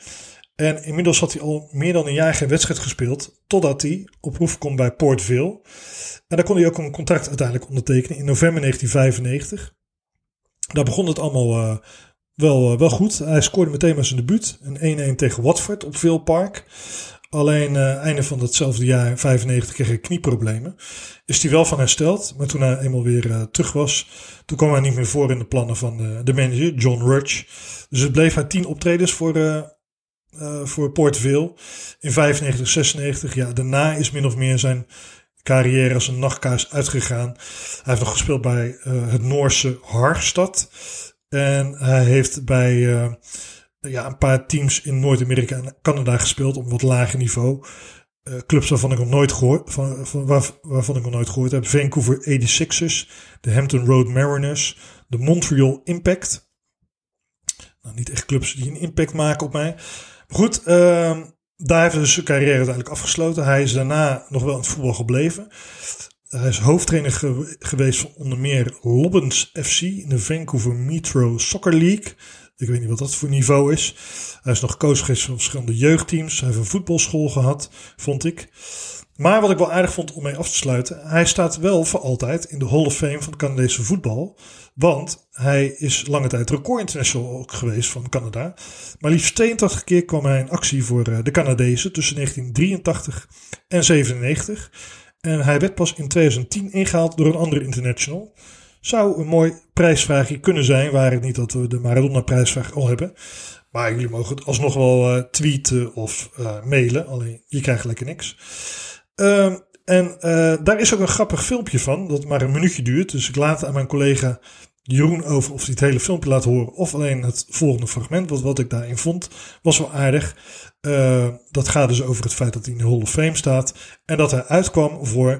En inmiddels had hij al meer dan een jaar geen wedstrijd gespeeld. Totdat hij op proef komt bij Port Vale. En daar kon hij ook een contract uiteindelijk ondertekenen in november 1995. Daar begon het allemaal uh, wel, uh, wel goed. Hij scoorde meteen met zijn debuut. Een 1-1 tegen Watford op Vale Park. Alleen uh, einde van datzelfde jaar, 95, kreeg hij knieproblemen. Is hij wel van hersteld. Maar toen hij eenmaal weer uh, terug was, toen kwam hij niet meer voor in de plannen van de, de manager, John Rudge. Dus het bleef hij tien optredens voor, uh, voor Port Vale. In 95, 96. Ja, daarna is min of meer zijn carrière als een nachtkaars uitgegaan. Hij heeft nog gespeeld bij het Noorse Harstad. En hij heeft bij ja, een paar teams in Noord-Amerika en Canada gespeeld op wat lager niveau. Uh, clubs waarvan ik nog nooit gehoord, van, van, waar, waarvan ik nog nooit gehoord heb. Vancouver 86ers, de Hampton Road Mariners, de Montreal Impact. Nou, niet echt clubs die een impact maken op mij. Maar goed, uh, daar heeft hij dus zijn carrière uiteindelijk afgesloten. Hij is daarna nog wel in het voetbal gebleven. hij is hoofdtrainer geweest van onder meer Lobbens FC in de Vancouver Metro Soccer League. Ik weet niet wat dat voor niveau is. Hij is nog coach geweest van verschillende jeugdteams. Hij heeft een voetbalschool gehad, vond ik. Maar wat ik wel aardig vond om mee af te sluiten, hij staat wel voor altijd in de Hall of Fame van het Canadese voetbal. Want hij is lange tijd record international ook geweest van Canada. Maar liefst 82 keer kwam hij in actie voor eh, de Canadezen tussen 1983 en 97. En hij werd pas in 2010 ingehaald door een andere international. Zou een mooi prijsvraagje kunnen zijn, waar het niet dat we de Maradona-prijsvraag al hebben. Maar jullie mogen het alsnog wel uh, tweeten of uh, mailen, alleen je krijgt lekker niks. Uh, en uh, daar is ook een grappig filmpje van, dat maar een minuutje duurt. Dus ik laat aan mijn collega Jeroen over of hij het hele filmpje laat horen of alleen het volgende fragment. Want wat ik daarin vond was wel aardig. Uh, dat gaat dus over het feit dat hij in de Hall of Fame staat. En dat hij uitkwam voor,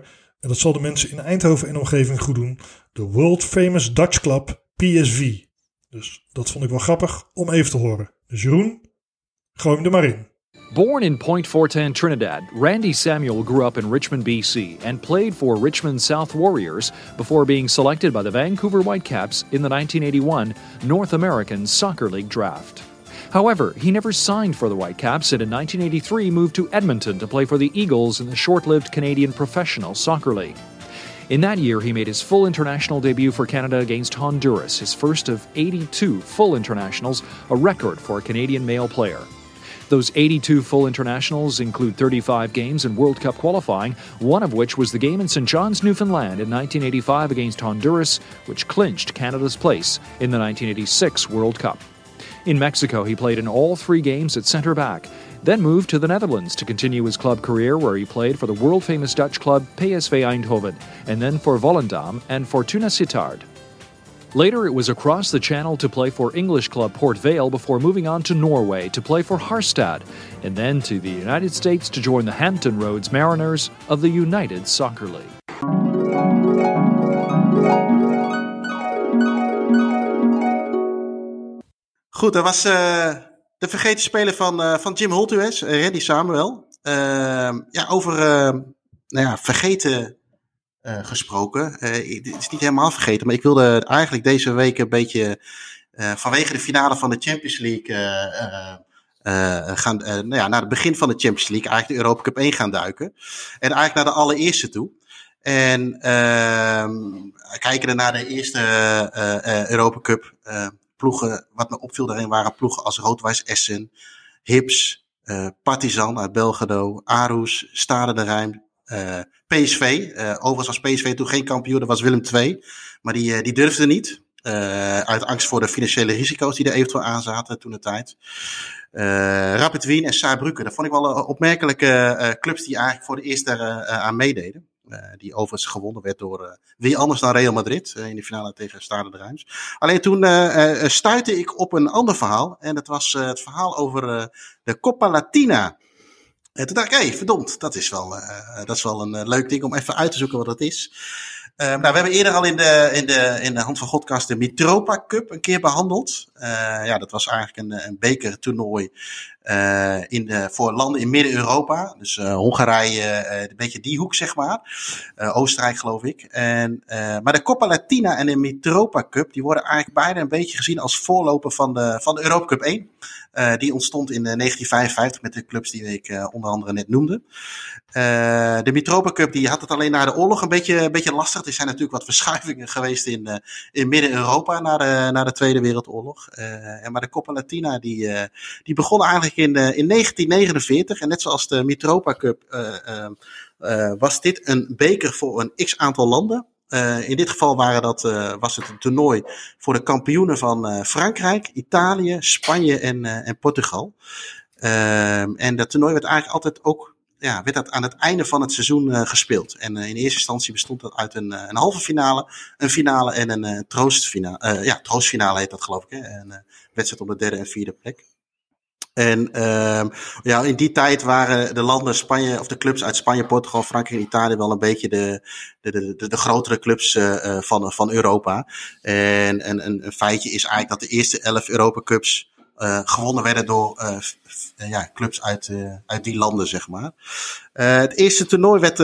en dat zal de mensen in Eindhoven en omgeving goed doen, de World Famous Dutch Club PSV. Dus dat vond ik wel grappig om even te horen. Dus Jeroen, gooi hem er maar in.
Born in Point Fortin, Trinidad, Randy Samuel grew up in Richmond, BC, and played for Richmond South Warriors before being selected by the Vancouver Whitecaps in the 1981 North American Soccer League draft. However, he never signed for the Whitecaps and in 1983 moved to Edmonton to play for the Eagles in the short lived Canadian Professional Soccer League. In that year, he made his full international debut for Canada against Honduras, his first of 82 full internationals, a record for a Canadian male player. Those 82 full internationals include 35 games in World Cup qualifying, one of which was the game in St. John's, Newfoundland in 1985 against Honduras, which clinched Canada's place in the 1986 World Cup. In Mexico, he played in all three games at centre back, then moved to the Netherlands to continue his club career, where he played for the world famous Dutch club PSV Eindhoven, and then for Volendam and Fortuna Sittard. Later, it was across the channel to play for English club Port Vale before moving on to Norway to play for Harstad, and then to the United States to join the Hampton Roads Mariners of the United Soccer League.
Goed, dat was uh, de vergeten speler van, uh, van Jim Holtues, uh, Randy Samuel. ja, over nou ja, vergeten uh, gesproken. Uh, het is niet helemaal vergeten, maar ik wilde eigenlijk deze week een beetje uh, vanwege de finale van de Champions League gaan, nou ja, naar het begin van de Champions League, eigenlijk de Europa Cup 1 gaan duiken. En eigenlijk naar de allereerste toe. En ehm, kijken naar de eerste Europa Cup ploegen, wat me opviel daarin waren ploegen als Roodwijs Essen, Hips, Partizan uit Belgrado, Arus, Stade de Rijn, uh, PSV. Uh, overigens was PSV toen geen kampioen, dat was Willem II. Maar die, die durfde niet. uit angst voor de financiële risico's die er eventueel aan zaten toen de tijd. Rapid Wien en Saarbrücken. Dat vond ik wel opmerkelijke clubs die eigenlijk voor de eerste aan meededen. Die overigens gewonnen werd door wie anders dan Real Madrid in de finale tegen Stade de Reims. Alleen toen stuitte ik op een ander verhaal. En dat was het verhaal over de Coppa Latina. En toen dacht ik, hé, hey, verdomd, dat is wel, dat is wel een leuk ding om even uit te zoeken wat dat is. Nou, we hebben eerder al in de, in de, in de Hand van Godkast de Mitropa Cup een keer behandeld. ja, dat was eigenlijk een, een bekertoernooi in de, voor landen in Midden-Europa. Dus Hongarije, een beetje die hoek, zeg maar. Oostenrijk, geloof ik. En, maar de Coppa Latina en de Mitropa Cup, die worden eigenlijk beide een beetje gezien als voorloper van de, van de Europa Cup 1. Uh, die ontstond in 1955 met de clubs die ik uh, onder andere net noemde. De Mitropa Cup die had het alleen na de oorlog een beetje, een beetje lastig. Er zijn natuurlijk wat verschuivingen geweest in, in Midden-Europa na de, de Tweede Wereldoorlog. en maar de Coppa Latina die, die begon eigenlijk in, in 1949. En net zoals de Mitropa Cup was dit een beker voor een x aantal landen. Uh, in dit geval waren dat, uh, was het een toernooi voor de kampioenen van uh, Frankrijk, Italië, Spanje en, en Portugal. Ehm, en dat toernooi werd eigenlijk altijd ook ja, werd dat aan het einde van het seizoen gespeeld. En in eerste instantie bestond dat uit een, een halve finale, een finale en een troostfinale. ja, troostfinale heet dat geloof ik. Hè? Een wedstrijd op de derde en vierde plek. En uh, ja, in die tijd waren de landen Spanje, of de clubs uit Spanje, Portugal, Frankrijk en Italië wel een beetje de, de, de, de grotere clubs uh, van, van Europa. En, en een, feitje is eigenlijk dat de eerste elf Europa Cups gewonnen werden door ja, clubs uit, uit die landen, zeg maar. het eerste toernooi werd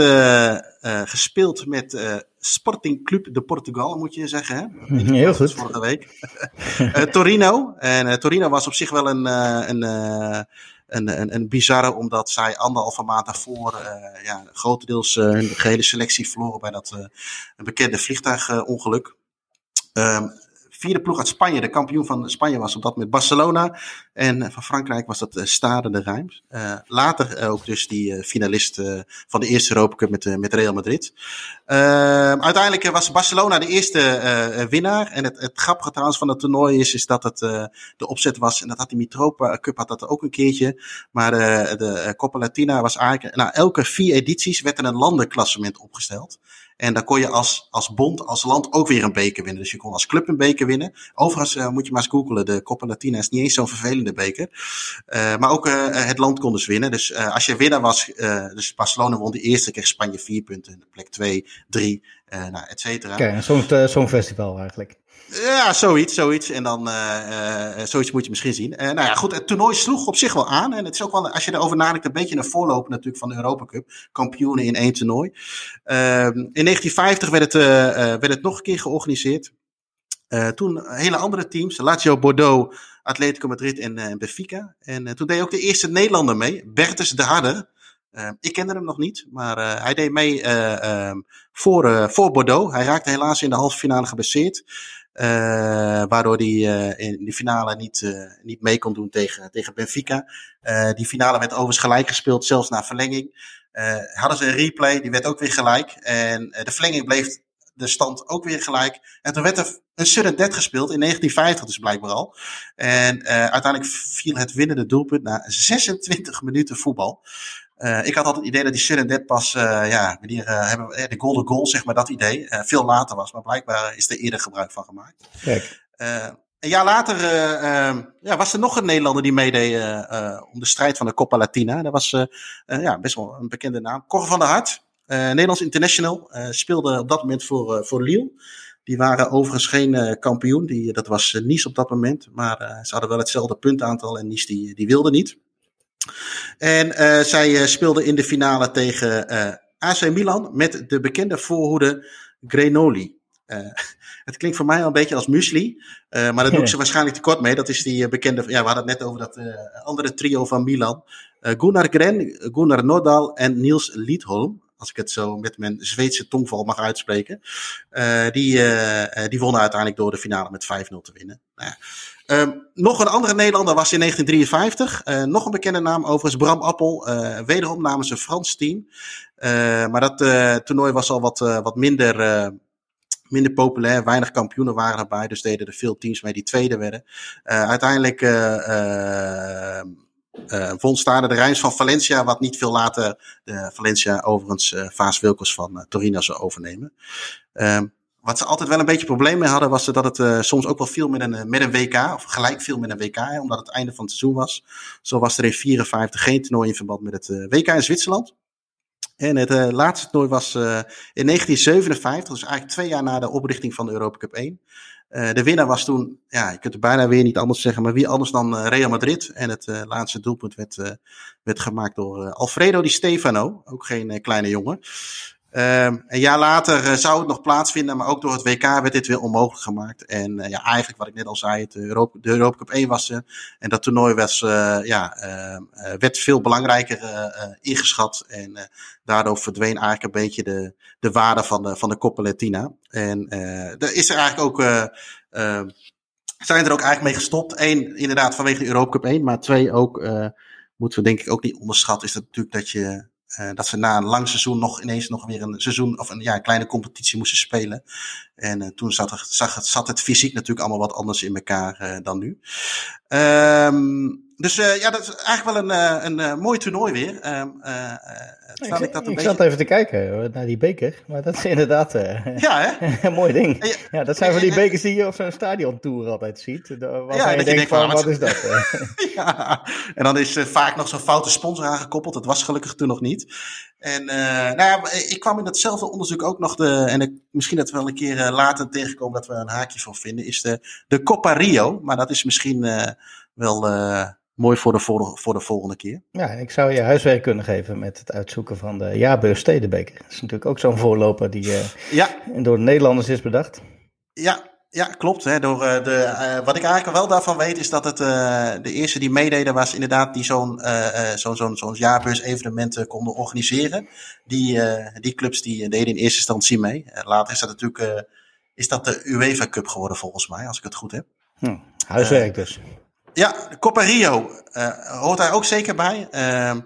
gespeeld met Sporting Club de Portugal, moet je zeggen. Hè?
Heel goed.
Vorige week. Torino. En Torino was op zich wel een, een een, een, een bizarre, omdat zij anderhalve maand daarvoor uh, ja, grotendeels uh, hun gehele selectie verloren bij dat uh, bekende vliegtuigongeluk. Um, vierde ploeg uit Spanje. De kampioen van Spanje was op dat moment Barcelona. En van Frankrijk was dat Stade de Reims. Uh, later ook dus die finalist van de eerste Europa Cup met, met Real Madrid. Ehm, uiteindelijk was Barcelona de eerste winnaar. En het, het grappige van het toernooi is, is dat het de opzet was. En dat had die Mitropa Cup had dat ook een keertje. Maar de Copa Latina was eigenlijk... Nou, elke vier edities werd er een landenklassement opgesteld. En dan kon je als, als bond, als land ook weer een beker winnen. Dus je kon als club een beker winnen. Overigens uh, moet je maar eens googelen. De Copa Latina is niet eens zo'n vervelende beker. Uh, maar ook uh, het land kon dus winnen. Dus als je winnaar was, dus Barcelona won de eerste, kreeg Spanje vier punten. Plek twee, drie, nou, et cetera.
Kijk, zo'n zo'n festival eigenlijk.
Ja, zoiets, zoiets. En dan, uh, uh, zoiets moet je misschien zien. Uh, nou ja, goed, het toernooi sloeg op zich wel aan. En het is ook wel, als je erover nadenkt, een beetje een voorloper natuurlijk van de Europa Cup. Kampioenen in één toernooi. Ehm, in 1950 werd het, werd het nog een keer georganiseerd. toen hele andere teams, Lazio Bordeaux, Atletico Madrid en, en Benfica. En toen deed ook de eerste Nederlander mee, Bertus de Harder. ik kende hem nog niet, maar hij deed mee ehm, voor, voor Bordeaux. Hij raakte helaas in de halve finale geblesseerd. Uh, waardoor hij uh, in de finale niet, uh, niet mee kon doen tegen, tegen Benfica. die finale werd overigens gelijk gespeeld, zelfs na verlenging. hadden ze een replay, die werd ook weer gelijk. En de verlenging bleef de stand ook weer gelijk. En toen werd er een sudden death gespeeld in 1950 dus blijkbaar al. En uiteindelijk viel het winnende doelpunt na 26 minuten voetbal. Uh, ik had altijd het idee dat die Sudden Dead pas, uh, ja, die, uh, hebben, de golden goal, zeg maar, dat idee, veel later was. Maar blijkbaar is er eerder gebruik van gemaakt.
Kijk.
een jaar later ehm, ja, was er nog een Nederlander die meedeed om de strijd van de Copa Latina. Dat was ja, best wel een bekende naam. Cor van der Hart, Nederlands international, speelde op dat moment voor, voor Lille. Die waren overigens geen kampioen, die, dat was Nice op dat moment. Maar ze hadden wel hetzelfde puntaantal en Nice die, die wilde niet. En uh, zij uh, speelde in de finale tegen uh, AC Milan met de bekende voorhoede Grenoli. het klinkt voor mij al een beetje als muesli, maar daar doe ik ze waarschijnlijk te kort mee. Dat is die bekende, ja, we hadden het net over dat andere trio van Milan. Gunnar Gren, Gunnar Nordal en Niels Liedholm als ik het zo met mijn Zweedse tongval mag uitspreken. Die, die wonnen uiteindelijk door de finale met 5-0 te winnen. Um, nog een andere Nederlander was in 1953. Uh, nog een bekende naam overigens, Bram Appel. wederom namens een Frans team. maar dat toernooi was al wat, wat minder minder populair. Weinig kampioenen waren erbij. Dus deden er veel teams mee die tweede werden. Uh, uiteindelijk uh, uh, won Stade de Rijns van Valencia, wat niet veel later Valencia overigens uh, Vaas Wilkers van uh, Torino zou overnemen. Wat ze altijd wel een beetje probleem mee hadden, was dat het uh, soms ook wel viel met een, een WK, of gelijk viel met een WK, omdat het einde van het seizoen was. Zo was er in 54 geen toernooi in verband met het WK in Zwitserland. En het laatste toernooi was in 1957, dus eigenlijk twee jaar na de oprichting van de Europa Cup 1. Uh, de winnaar was toen, ja, je kunt het bijna weer niet anders zeggen, maar wie anders dan Real Madrid. En het laatste doelpunt werd, werd gemaakt door Alfredo Di Stefano, ook geen kleine jongen. Ehm, een jaar later zou het nog plaatsvinden, maar ook door het WK werd dit weer onmogelijk gemaakt. En ja, eigenlijk wat ik net al zei, Europa, de Europa Cup 1 was er. En dat toernooi was, ja, ehm, werd veel belangrijker ingeschat. En daardoor verdween eigenlijk een beetje de, de waarde van de, van de Coppa Latina. En er is er eigenlijk ook, uh, zijn er ook eigenlijk mee gestopt. Eén, inderdaad vanwege de Europa Cup 1, maar twee ook, moeten we denk ik ook niet onderschatten, is dat natuurlijk dat je uh, dat ze na een lang seizoen nog ineens nog weer een seizoen of een, ja, kleine competitie moesten spelen. En uh, toen zat, er, zag het, zat het fysiek natuurlijk allemaal wat anders in elkaar uh, dan nu. Um, dus uh, ja, dat is eigenlijk wel een, een, een mooi toernooi weer. Um,
ik, ik, dat een ik beetje... zat even te kijken naar die beker, maar dat is inderdaad
ja, hè?
een mooi ding. Ja, ja, dat zijn van die bekers die je op zo'n stadiontour altijd ziet. Ja, je, je denkt van, wat is dat?
ja, en dan is vaak nog zo'n foute sponsor aangekoppeld. Dat was gelukkig toen nog niet. En nou ja, ik kwam in datzelfde onderzoek ook nog de, en ik, misschien dat we wel een keer later tegenkomen dat we een haakje voor vinden, is de, de Copa Rio. Maar dat is misschien wel mooi voor de, voor de volgende keer.
Ja, ik zou je huiswerk kunnen geven met het uitzoeken van de jaarbeurs Stedenbeker. Dat is natuurlijk ook zo'n voorloper die ja. door de Nederlanders is bedacht.
Ja, ja, klopt. Hè. Door, uh, de, uh, wat ik eigenlijk wel daarvan weet, is dat het uh, de eerste die meededen was inderdaad die zo'n zo'n zo'n zo'n jaarbeurs evenementen konden organiseren. Die, die clubs die deden in eerste instantie mee. later is dat natuurlijk is dat de UEFA Cup geworden volgens mij, als ik het goed heb.
Hm, huiswerk dus.
Ja, Copa Rio hoort daar ook zeker bij. Ehm,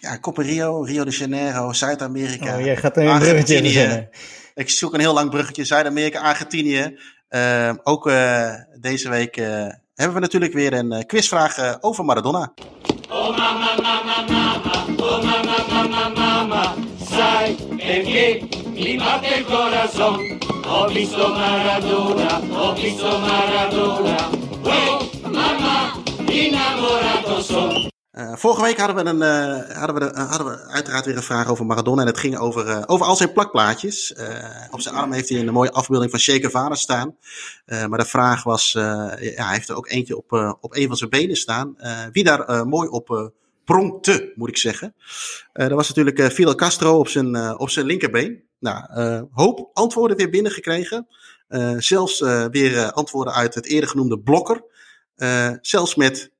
ja, Copa Rio, Rio de Janeiro, Zuid-Amerika.
Oh, jij gaat een bruggetje
ik zoek een heel lang bruggetje. Zuid-Amerika, Argentinië. Uh, ook uh, deze week uh, hebben we natuurlijk weer een quizvraag over Maradona. Oh mama, mama, mama, oh mama, mama, mama, sai perché mi batte il corazon. Ho visto Maradona, ho visto Maradona. Oh. Uh, vorige week hadden we, een, uh, hadden, we, uh, hadden we uiteraard weer een vraag over Maradona. En het ging over, over al zijn plakplaatjes. op zijn arm heeft hij een mooie afbeelding van Che Guevara staan. maar de vraag was, ja, hij heeft er ook eentje op, op een van zijn benen staan. wie daar mooi op pronkte, moet ik zeggen. dat was natuurlijk Fidel Castro op zijn, op zijn linkerbeen. Nou, hoop antwoorden weer binnengekregen. zelfs weer antwoorden uit het eerder genoemde blokker. Zelfs met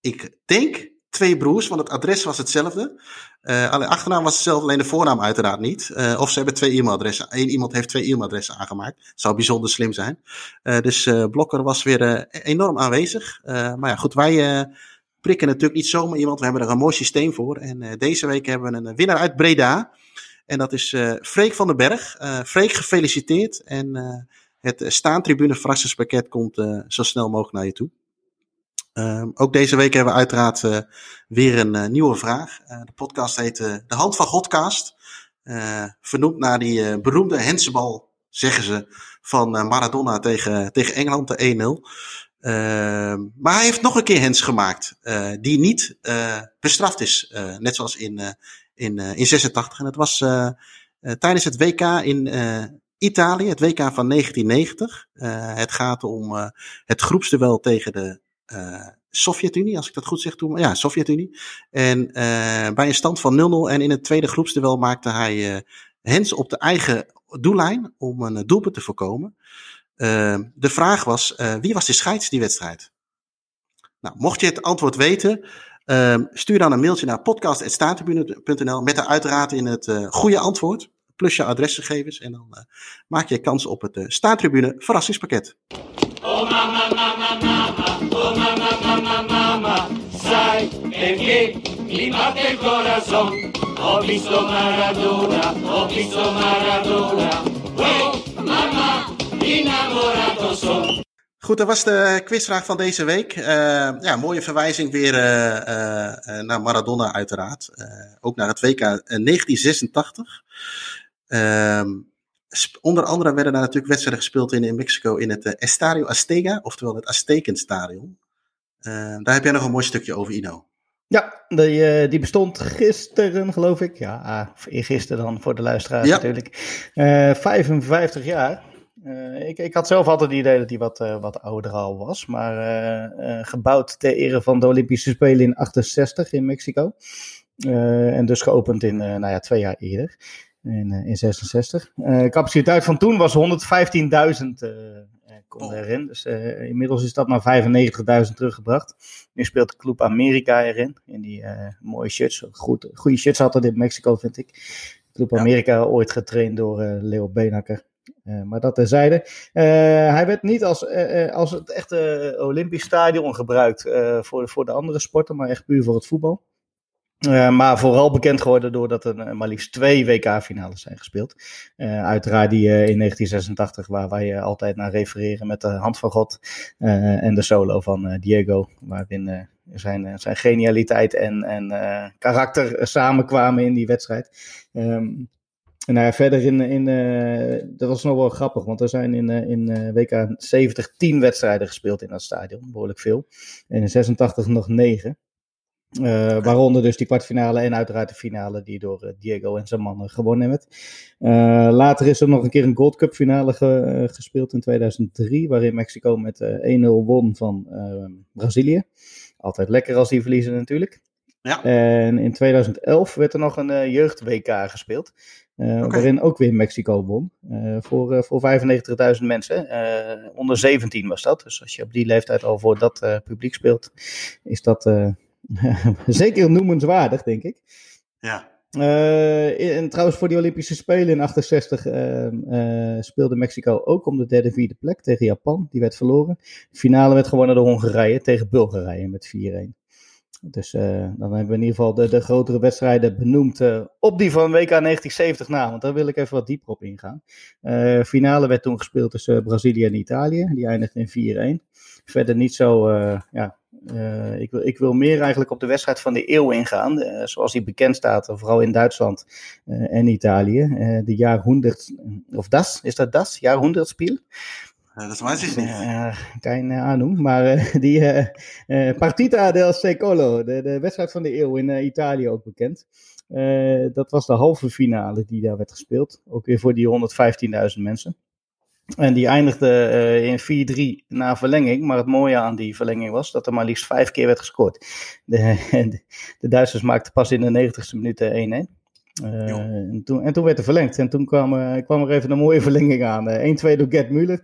ik denk twee broers, want het adres was hetzelfde. Uh, alleen achternaam was hetzelfde, alleen de voornaam uiteraard niet. Uh, of ze hebben twee e-mailadressen. Eén iemand heeft twee e-mailadressen aangemaakt. Zou bijzonder slim zijn. Dus Blokker was weer enorm aanwezig. maar ja, goed, wij prikken natuurlijk niet zomaar iemand. We hebben er een mooi systeem voor. En deze week hebben we een winnaar uit Breda. En dat is Freek van den Berg. Freek, gefeliciteerd. En het staantribune verrassingspakket komt zo snel mogelijk naar je toe. Uh, ook deze week hebben we uiteraard uh, weer een nieuwe vraag. De podcast heet De Hand van Godcast. vernoemd naar die beroemde hensbal, zeggen ze, van Maradona tegen, tegen Engeland, de 1-0. Ehm, maar hij heeft nog een keer hens gemaakt, die niet bestraft is. net zoals in, in, in 86. En dat was tijdens het WK in Italië, het WK van 1990. het gaat om het groepsduel tegen de uh, Sovjet-Unie, als ik dat goed zeg toen. Ja, Sovjet-Unie. En uh, bij een stand van 0-0 en in het tweede groepsduel maakte hij uh, hens op de eigen doellijn om een doelpunt te voorkomen. de vraag was, wie was de scheids die wedstrijd? Nou, mocht je het antwoord weten, stuur dan een mailtje naar podcast.staattribune.nl met de uiteraard in het goede antwoord plus je adresgegevens. En dan uh, maak je kans op het uh, Staantribune verrassingspakket. Oh mama, mama, mama, oh mama, mama, mama, sai perché mi batte il corazon. Ho visto Maradona, ho visto Maradona, oh mama, innamorato son. Goed, dat was de quizvraag van deze week. Uh, ja, mooie verwijzing weer uh, uh, naar Maradona uiteraard. ook naar het WK 1986. Um, onder andere werden daar natuurlijk wedstrijden gespeeld in, in Mexico in het uh, Estadio Azteca, oftewel het Aztekenstadion. Uh, daar heb jij nog een mooi stukje over, Ino.
Ja, die, uh, die bestond gisteren, geloof ik. Ja, ah, gisteren dan voor de luisteraars ja. natuurlijk. 55 jaar. ik, ik had zelf altijd het idee dat hij wat, wat ouder al was. Maar gebouwd ter ere van de Olympische Spelen in 68 in Mexico. en dus geopend in, nou ja, twee jaar eerder in, uh, in 66. Uh, capaciteit van toen was 115.000 uh, kon erin. Dus uh, inmiddels is dat naar 95.000 teruggebracht. Nu speelt de Club Amerika erin. In die mooie shirts. Goed, goede shirts had het in Mexico, vind ik. Club Amerika ja. ooit getraind door Leo Benakker. maar dat terzijde. hij werd niet als, als het echte Olympisch stadion gebruikt voor, voor de andere sporten, maar echt puur voor het voetbal. Uh, maar vooral bekend geworden doordat er uh, maar liefst twee WK-finales zijn gespeeld. Uh, uiteraard die in 1986, waar wij altijd naar refereren met de hand van God. en de solo van Diego, waarin zijn, zijn genialiteit en, en karakter samenkwamen in die wedstrijd. Um, en nou verder in, in dat was nog wel grappig, want er zijn in, in WK 70 10 wedstrijden gespeeld in dat stadion, behoorlijk veel. En in 86 nog 9. Uh, waaronder dus die kwartfinale en uiteraard de finale die door uh, Diego en zijn mannen gewonnen werd. Uh, later is er nog een keer een Gold Cup finale ge, gespeeld in 2003, waarin Mexico met 1-0 won van Brazilië. Altijd lekker als die verliezen natuurlijk. Ja. En in 2011 werd er nog een jeugd-WK gespeeld, okay. waarin ook weer Mexico won. voor voor 95.000 mensen. onder 17 was dat, dus als je op die leeftijd al voor dat publiek speelt, is dat Zeker noemenswaardig, denk ik.
Ja.
Uh, en trouwens, voor die Olympische Spelen in 68 uh, uh, speelde Mexico ook om de derde, vierde plek tegen Japan. Die werd verloren. De finale werd gewonnen door Hongarije tegen Bulgarije met 4-1. Dus uh, dan hebben we in ieder geval de, de grotere wedstrijden benoemd op die van WK 1970 na. Want daar wil ik even wat dieper op ingaan. Finale werd toen gespeeld tussen Brazilië en Italië. Die eindigde in 4-1. Verder niet zo ja, uh, ik, wil, ik wil meer eigenlijk op de wedstrijd van de eeuw ingaan. Uh, zoals die bekend staat, vooral in Duitsland uh, en Italië. de jaar 100, of das, is dat das? Jaar 100 spiel?
dat weiß ich niet.
geen Ahnung, maar die Partita del Secolo, de, de wedstrijd van de eeuw in Italië ook bekend. dat was de halve finale die daar werd gespeeld. Ook weer voor die 115.000 mensen. En die eindigde uh, in 4-3 na verlenging. Maar het mooie aan die verlenging was dat er maar liefst vijf keer werd gescoord. De, de, Duitsers maakten pas in de 90ste minuut 1-1. Uh, en, toen, en toen werd er verlengd. En toen kwam, uh, kwam er even een mooie verlenging aan. 1-2 door Gerd Müller,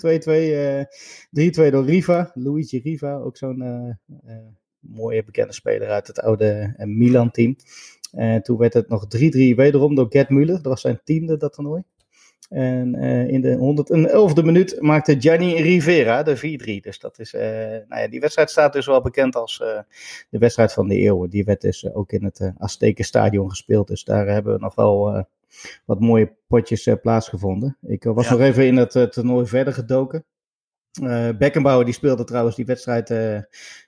2-2, 3-2 door Riva, Luigi Riva, ook zo'n mooie bekende speler uit het oude Milan-team. En toen werd het nog 3-3 wederom door Gerd Müller, dat was zijn tiende dat toernooi. En uh, in de 111e minuut maakte Gianni Rivera de 4-3. Dus dat is, uh, nou ja, die wedstrijd staat dus wel bekend als uh, de wedstrijd van de eeuw. Die werd dus ook in het Azteken Stadion gespeeld. Dus daar hebben we nog wel wat mooie potjes plaatsgevonden. Ik was ja. nog even in het toernooi verder gedoken. Uh, Beckenbauer die speelde trouwens die wedstrijd uh,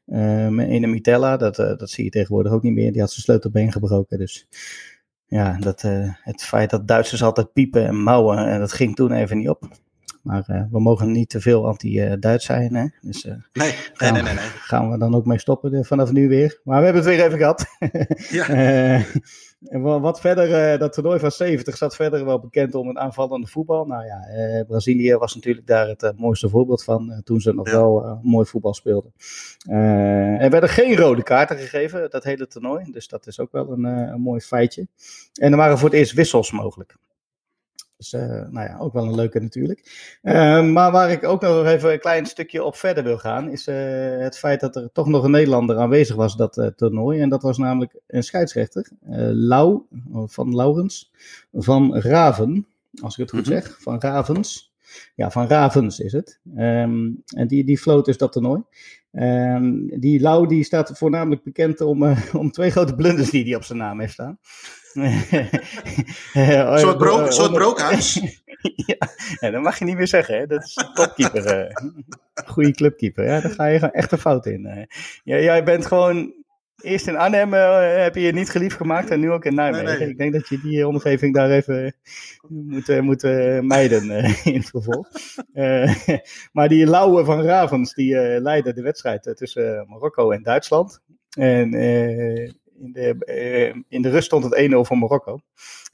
uh, in de Mitella. Dat, dat zie je tegenwoordig ook niet meer. Die had zijn sleutelbeen gebroken. Dus ja, dat, uh, het feit dat Duitsers altijd piepen en mouwen, en dat ging toen even niet op. Maar uh, we mogen niet te veel anti-Duits zijn. Hè? Dus, uh,
nee, nee, nee, nee, nee,
Gaan we dan ook mee stoppen vanaf nu weer. Maar we hebben het weer even gehad. ja. En wat verder, uh, dat toernooi van 70 staat verder wel bekend om een aanvallende voetbal. Nou ja, uh, Brazilië was natuurlijk daar het uh, mooiste voorbeeld van. toen ze nog ja. wel mooi voetbal speelden. er werden geen rode kaarten gegeven, dat hele toernooi. Dus dat is ook wel een, een mooi feitje. En er waren voor het eerst wissels mogelijk. Dus uh, nou ja, ook wel een leuke natuurlijk. Uh, maar waar ik ook nog even een klein stukje op verder wil gaan, is uh, het feit dat er toch nog een Nederlander aanwezig was dat toernooi. En dat was namelijk een scheidsrechter, Lau, van Laurens, van Raven, als ik het goed mm -hmm. zeg, van Ravens. Ja, van Ravens is het. Um, en die, die floot dus dat toernooi. Um, die Lau die staat voornamelijk bekend om, om twee grote blunders die hij op zijn naam heeft staan.
Een soort, bro soort brookhuis.
ja, dat mag je niet meer zeggen. Hè? Dat is een topkeeper. Uh, goede clubkeeper. Ja, daar ga je gewoon echt een fout in. Uh. Ja, jij bent gewoon... Eerst in Arnhem uh, heb je je niet geliefd gemaakt en nu ook in Nijmegen. Nee, nee. Ik denk dat je die omgeving daar even moet, moet mijden in het vervolg. maar die Lauwe van Ravens, die leidde de wedstrijd tussen Marokko en Duitsland. En in de, uh, in de rust stond het 1-0 voor Marokko.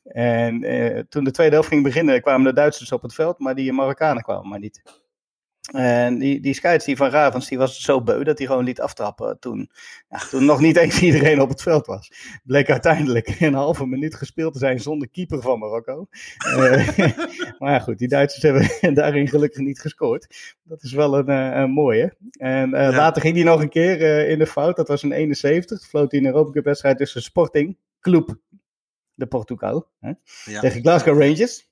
En uh, toen de tweede helft ging beginnen, kwamen de Duitsers op het veld, maar die Marokkanen kwamen maar niet. En die, die scheids die van Ravens, die was zo beu dat hij gewoon liet aftrappen toen, ja, toen nog niet eens iedereen op het veld was. Bleek uiteindelijk een halve minuut gespeeld te zijn zonder keeper van Marokko. uh, maar ja, goed, die Duitsers hebben daarin gelukkig niet gescoord. Dat is wel een, een mooie. En uh, ja. later ging hij nog een keer in de fout, dat was in 71. Floot hij in een Europa Cup wedstrijd tussen Sporting, Club de Portugal, hè, ja. tegen Glasgow Rangers.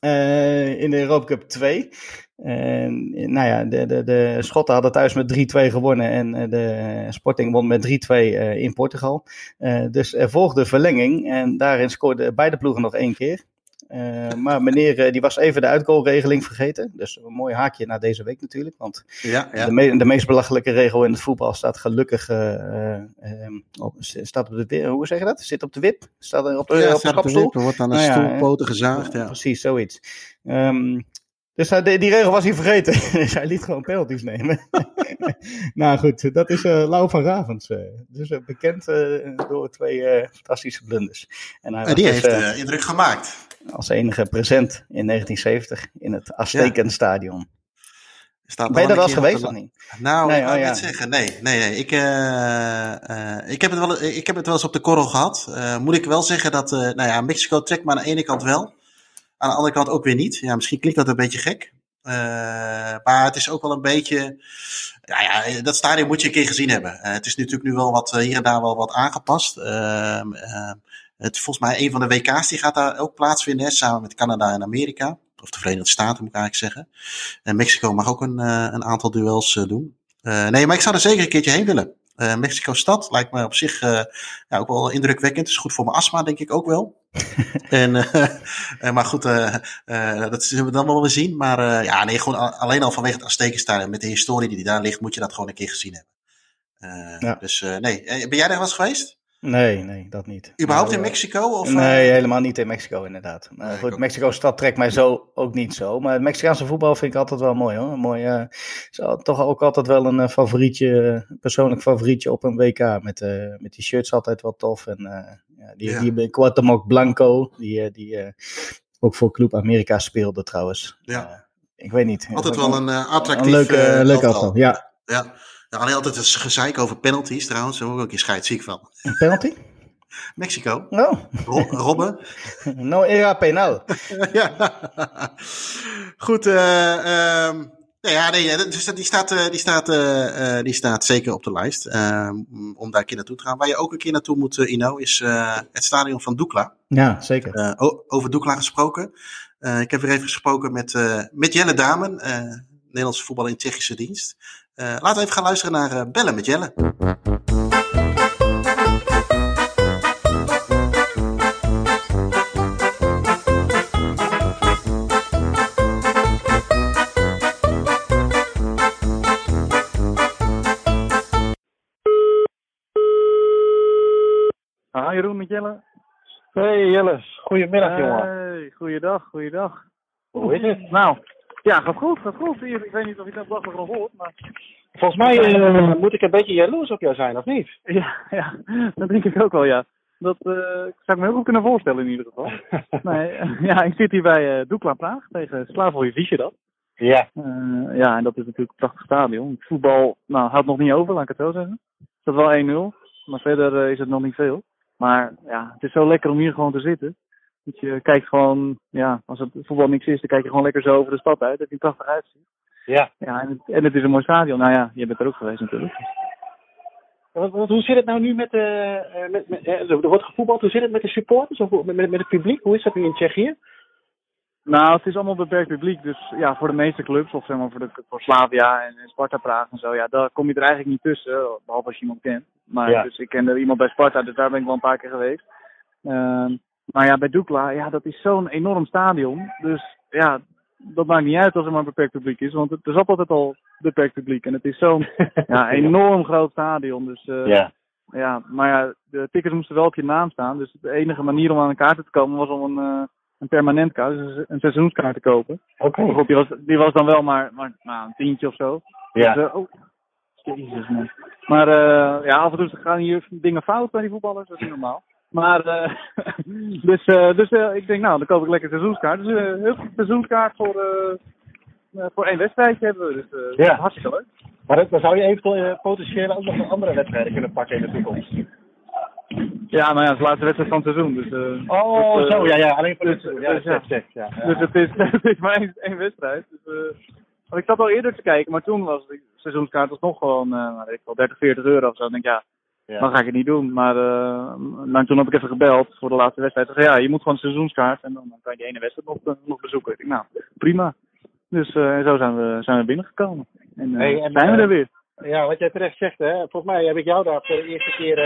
Uh, in de Europa Cup 2. En nou ja, de, de, de Schotten hadden thuis met 3-2 gewonnen en de Sporting won met 3-2 uh, in Portugal. Dus er volgde verlenging en daarin scoorden beide ploegen nog één keer. Uh, maar meneer, die was even de uitgoalregeling vergeten. Dus een mooi haakje naar deze week natuurlijk. Want ja, ja. De, me de, meest belachelijke regel in het voetbal staat gelukkig op, staat op de hoe zeg je dat? Zit op de wip? Staat op de,
ja,
op de
kapstoel? Er wordt aan de nou stoelpoten gezaagd. Ja.
Precies, zoiets. Um, Dus hij, die regel was hij vergeten. dus hij liet gewoon penalties nemen. nou goed, dat is uh, Lau van Ravens. Uh, dus uh, bekend door twee fantastische blunders.
En hij die dus, heeft indruk gemaakt.
Als enige present in 1970 in het Aztekenstadion.
Staat
ben je daar wel eens geweest of niet?
Nou, nee, ik kan oh, niet zeggen. Nee, nee, nee. Ik, ik, heb het wel, ik heb het wel eens op de korrel gehad. moet ik wel zeggen dat, nou ja, Mexico trekt maar aan de ene kant wel. Aan de andere kant ook weer niet. Ja, misschien klinkt dat een beetje gek. Uh, maar het is ook wel een beetje. Ja, dat stadion moet je een keer gezien hebben. Uh, het is natuurlijk nu wel wat hier en daar wel wat aangepast. Uh, het volgens mij een van de WK's die gaat daar ook plaatsvinden, samen met Canada en Amerika. Of de Verenigde Staten moet ik eigenlijk zeggen. En Mexico mag ook een, een aantal duels doen. nee, maar ik zou er zeker een keertje heen willen. Mexico-stad lijkt me op zich ja, ook wel indrukwekkend. Het is goed voor mijn astma, denk ik ook wel. en, uh, maar goed, uh, dat zullen we dan wel weer zien. Maar ja, nee, gewoon alleen al vanwege het Aztekenstadion met de historie die daar ligt, moet je dat gewoon een keer gezien hebben. Ja. Dus nee, ben jij daar wel eens geweest?
Nee, nee, dat niet.
Überhaupt in Mexico? Of,
nee, helemaal niet in Mexico inderdaad. Maar goed, Mexico-stad trekt mij zo ook niet zo. Maar het Mexicaanse voetbal vind ik altijd wel mooi hoor. Mooi, uh, is toch ook altijd wel een favorietje, persoonlijk favorietje op een WK. Met, uh, met die shirts altijd wel tof. En ja, die, ja. die Blanco, die, eh, die ook voor Club Amerika speelde trouwens. Ja. Ik weet niet.
Altijd wel een attractief
een leuke, leuke afval, ja.
ja. Ja, alleen altijd een gezeik over penalties trouwens. Daar word ik ook een scheidsziek van.
Een penalty?
Mexico.
Oh.
Ro Robben.
no era penal.
ja. Goed, uh, um, ja, nee, dus die staat, eh, die, staat, uh, die staat zeker op de lijst uh, om daar een keer naartoe te gaan. Waar je ook een keer naartoe moet, Ino, is het stadion van Doekla.
Ja, zeker.
over Doekla gesproken. ik heb weer even gesproken met, met Jelle Damen, Nederlandse voetbal in Tsjechische dienst. Laten we even gaan luisteren naar Bellen met Jelle.
Ah, Jeroen met Jelle.
Hey Jelle, goedemiddag jongen.
Hey, goeiedag, goeiedag.
Hoe is het?
Nou, ja, gaat goed, gaat goed. Ik weet niet of je dat nog nog hoort, maar...
Volgens mij uh, moet ik een beetje jaloers op jou zijn, of niet?
Ja, ja dat denk ik ook wel, ja. Dat uh, zou ik me heel goed kunnen voorstellen in ieder geval. nee, ja, ik zit hier bij Doekla Praag tegen Slavoj dat.
Ja.
Ja, en dat is natuurlijk een prachtig stadion. Het voetbal, nou, houdt nog niet over, laat ik het zo zeggen. Het is wel 1-0, maar verder is het nog niet veel. Maar ja, het is zo lekker om hier gewoon te zitten. Je kijkt gewoon, ja, als het voetbal niks is, dan kijk je gewoon lekker zo over de stad uit. Dat je prachtig uitziet.
Ja.
Ja, en het, en het is een mooi stadion. Nou ja, je bent er ook geweest natuurlijk.
Wat, hoe zit het nou nu met, uh, met, met uh, er wordt gevoetbald, hoe zit het met de supporters of met, met, met het publiek? Hoe is dat nu in Tsjechië?
Nou, het is allemaal beperkt publiek. Dus ja, voor de meeste clubs, of zeg maar voor, de, voor Slavia en, Sparta Praag en zo, ja, daar kom je er eigenlijk niet tussen. Behalve als je iemand kent. Maar ja. dus ik ken er iemand bij Sparta, dus daar ben ik wel een paar keer geweest. Uh, maar ja, bij Dukla, ja, dat is zo'n enorm stadion. Dus ja, dat maakt niet uit als er maar een beperkt publiek is. Want het is altijd al beperkt publiek. En het is zo'n ja, enorm groot stadion. Dus uh, ja. ja, maar ja, de tickets moesten wel op je naam staan. Dus de enige manier om aan een kaart te komen was om een, uh, een permanent kaart, dus een seizoenskaart te kopen.
Oké. Okay.
Die was, die was dan wel maar, maar nou, een tientje of zo.
Ja.
Dus, uh, oh, Jezus man. Maar ja, af en toe gaan hier dingen fout bij die voetballers, dat is niet normaal. Maar, uh, dus, uh, dus uh, ik denk, nou, dan koop ik lekker seizoenskaart. Dus een heel goed seizoenskaart voor, voor één wedstrijdje hebben we. Dus ja. hartstikke leuk.
Maar dan zou je eventueel potentieel ook nog andere wedstrijden kunnen pakken in de toekomst.
Ja, nou ja, het is de laatste wedstrijd van het seizoen. Dus,
oh, dus, zo, ja, ja, alleen voor
dus,
ja,
dus, ja. dus het is, het is maar één, één wedstrijd. Dus, want ik zat al eerder te kijken, maar toen was de seizoenskaart was nog gewoon, weet ik wel, 30, 40 euro of zo. Dan denk ik, ja, ja. dan ga ik het niet doen. Maar, uh, maar toen heb ik even gebeld voor de laatste wedstrijd. Ze zei, ja, je moet gewoon een seizoenskaart en dan, dan kan je die ene wedstrijd nog, nog bezoeken. Ik denk, nou, prima. Dus uh, zo zijn we, zijn we binnengekomen. En, hey, en zijn we er weer.
Ja, wat jij terecht zegt, hè. Volgens mij heb ik jou daar voor de eerste keer,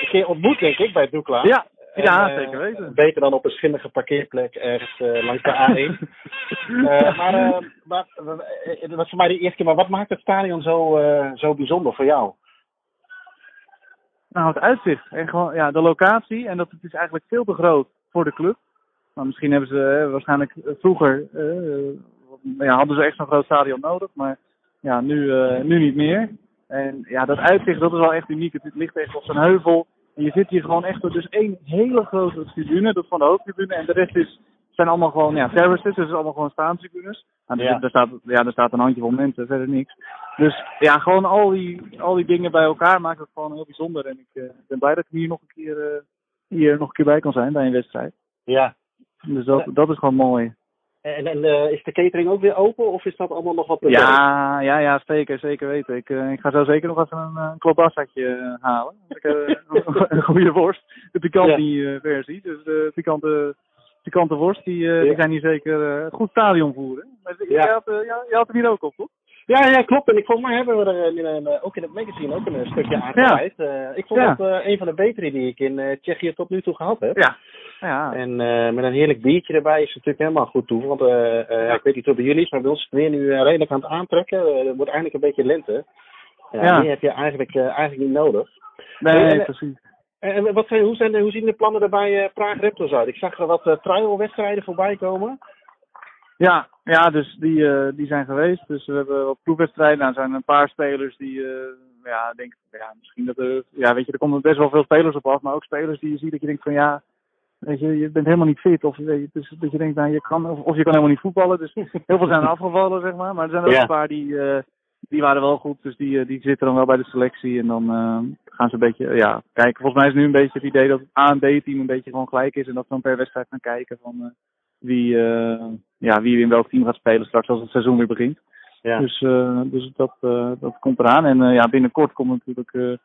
een keer ontmoet, denk ik, bij Doekla.
Ja, ja, en, zeker weten.
Beter dan op een schimmige parkeerplek ergens uh, langs de A1. uh, maar, uh, maar het was voor mij de eerste keer. Maar wat maakt het stadion zo, zo bijzonder voor jou?
Nou, het uitzicht. En gewoon, ja, de locatie. En dat het is eigenlijk veel te groot voor de club. Maar misschien hebben ze waarschijnlijk vroeger ja, hadden ze echt zo'n groot stadion nodig. Maar ja, nu, nu niet meer. En ja, dat uitzicht dat is wel echt uniek. Het ligt echt op zo'n heuvel. En je zit hier gewoon echt op dus één hele grote tribune, dat van de hoofdtribune. En de rest is, zijn allemaal gewoon ja, terraces, dus het is allemaal gewoon staantribunes. Nou, dus ja. Er, staat, ja, er staat een handjevol mensen, verder niks. Dus ja, gewoon al die, al die dingen bij elkaar maken het gewoon heel bijzonder. En ik uh, ben blij dat ik hier nog een keer, uh, hier nog een keer bij kan zijn bij een wedstrijd.
Ja.
Dus dat, dat is gewoon mooi.
En, en uh, is de catering ook weer open of is dat allemaal nog wat
Ja, ja, ja, zeker, zeker weten. Ik, uh, ik ga zo zeker nog even een, een klobassaatje halen. Ik, een goede worst. De pikante versie. Dus de pikante, pikante worst, die, ja. die zijn hier zeker goed stadion voeren. Maar ja. je, had, ja, je had hem hier ook op, toch?
Ja, ja, klopt. En ik, volgens mij hebben we er in, ook in het magazine ook een stukje aangeweid. Ja. ik vond ja. dat een van de betere die ik in Tsjechië tot nu toe gehad heb.
Ja. Ja.
En uh, met een heerlijk biertje erbij is het natuurlijk helemaal goed toe. Want uh, uh, ik weet niet hoe bij jullie is, maar bij ons is het weer nu redelijk aan het aantrekken. het wordt eindelijk een beetje lente. Ja. Die heb je eigenlijk, eigenlijk niet nodig.
Nee, en, precies.
En wat zijn, hoe, zijn, hoe zien de plannen er bij Praag Raptors uit? Ik zag er wat trial-wedstrijden voorbij komen.
Ja, ja dus die, die zijn geweest. Dus we hebben wat proefwedstrijden. Nou, er zijn een paar spelers die, ja, denk, ja, misschien dat er, ja, weet je, er komen best wel veel spelers op af. Maar ook spelers die je ziet dat je denkt van, ja, Weet je, je bent helemaal niet fit. Of weet je, dus dat je denkt, nou, je kan, of, of je kan helemaal niet voetballen. Dus heel veel zijn afgevallen, zeg maar. Maar er zijn ook een paar die, uh, die waren wel goed. Dus die, uh, die zitten dan wel bij de selectie. En dan uh, gaan ze een beetje, ja, kijken. Volgens mij is nu een beetje het idee dat het A en B-team een beetje gewoon gelijk is. En dat we dan per wedstrijd gaan kijken van wie, ja, wie in welk team gaat spelen straks als het seizoen weer begint. Ja. Dus, dus dat, dat komt eraan. En ja, binnenkort komt natuurlijk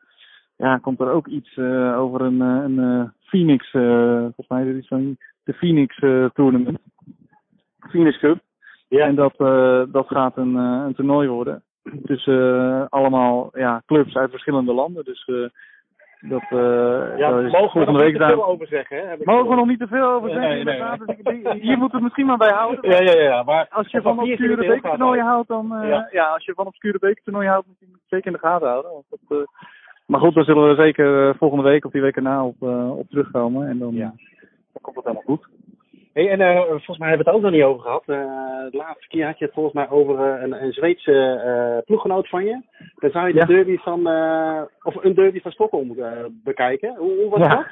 ja, komt er ook iets uh, over een, een uh, Phoenix, uh, volgens mij is het iets van de Phoenix Tournament. Phoenix Cup. Ja. En dat, dat gaat een, een toernooi worden. Tussen allemaal ja, clubs uit verschillende landen. Dus dat,
ja, dat mogen we nog niet te veel over zeggen. Hè?
Mogen we nog niet te veel over zeggen, nee. Nee, nee. Dus hier moet het misschien maar bij houden.
Ja, ja, ja. Maar
als je van obscure bekertoernooien houdt, dan... ja. ja. als je van obscure bekertoernooien houdt, moet je het zeker in de gaten houden. Want dat, maar goed, daar zullen we zeker eh, volgende week of die week erna op, uh, op terugkomen. En dan, ja. dan komt het helemaal goed.
Hey, en uh, volgens mij hebben we het ook nog niet over gehad. Uh, de laatste keer had je het volgens mij over een, een Zweedse ploeggenoot van je. Dan zou je de ja. derby van, of een derby van Stockholm bekijken. Hoe, hoe was
ja.
dat?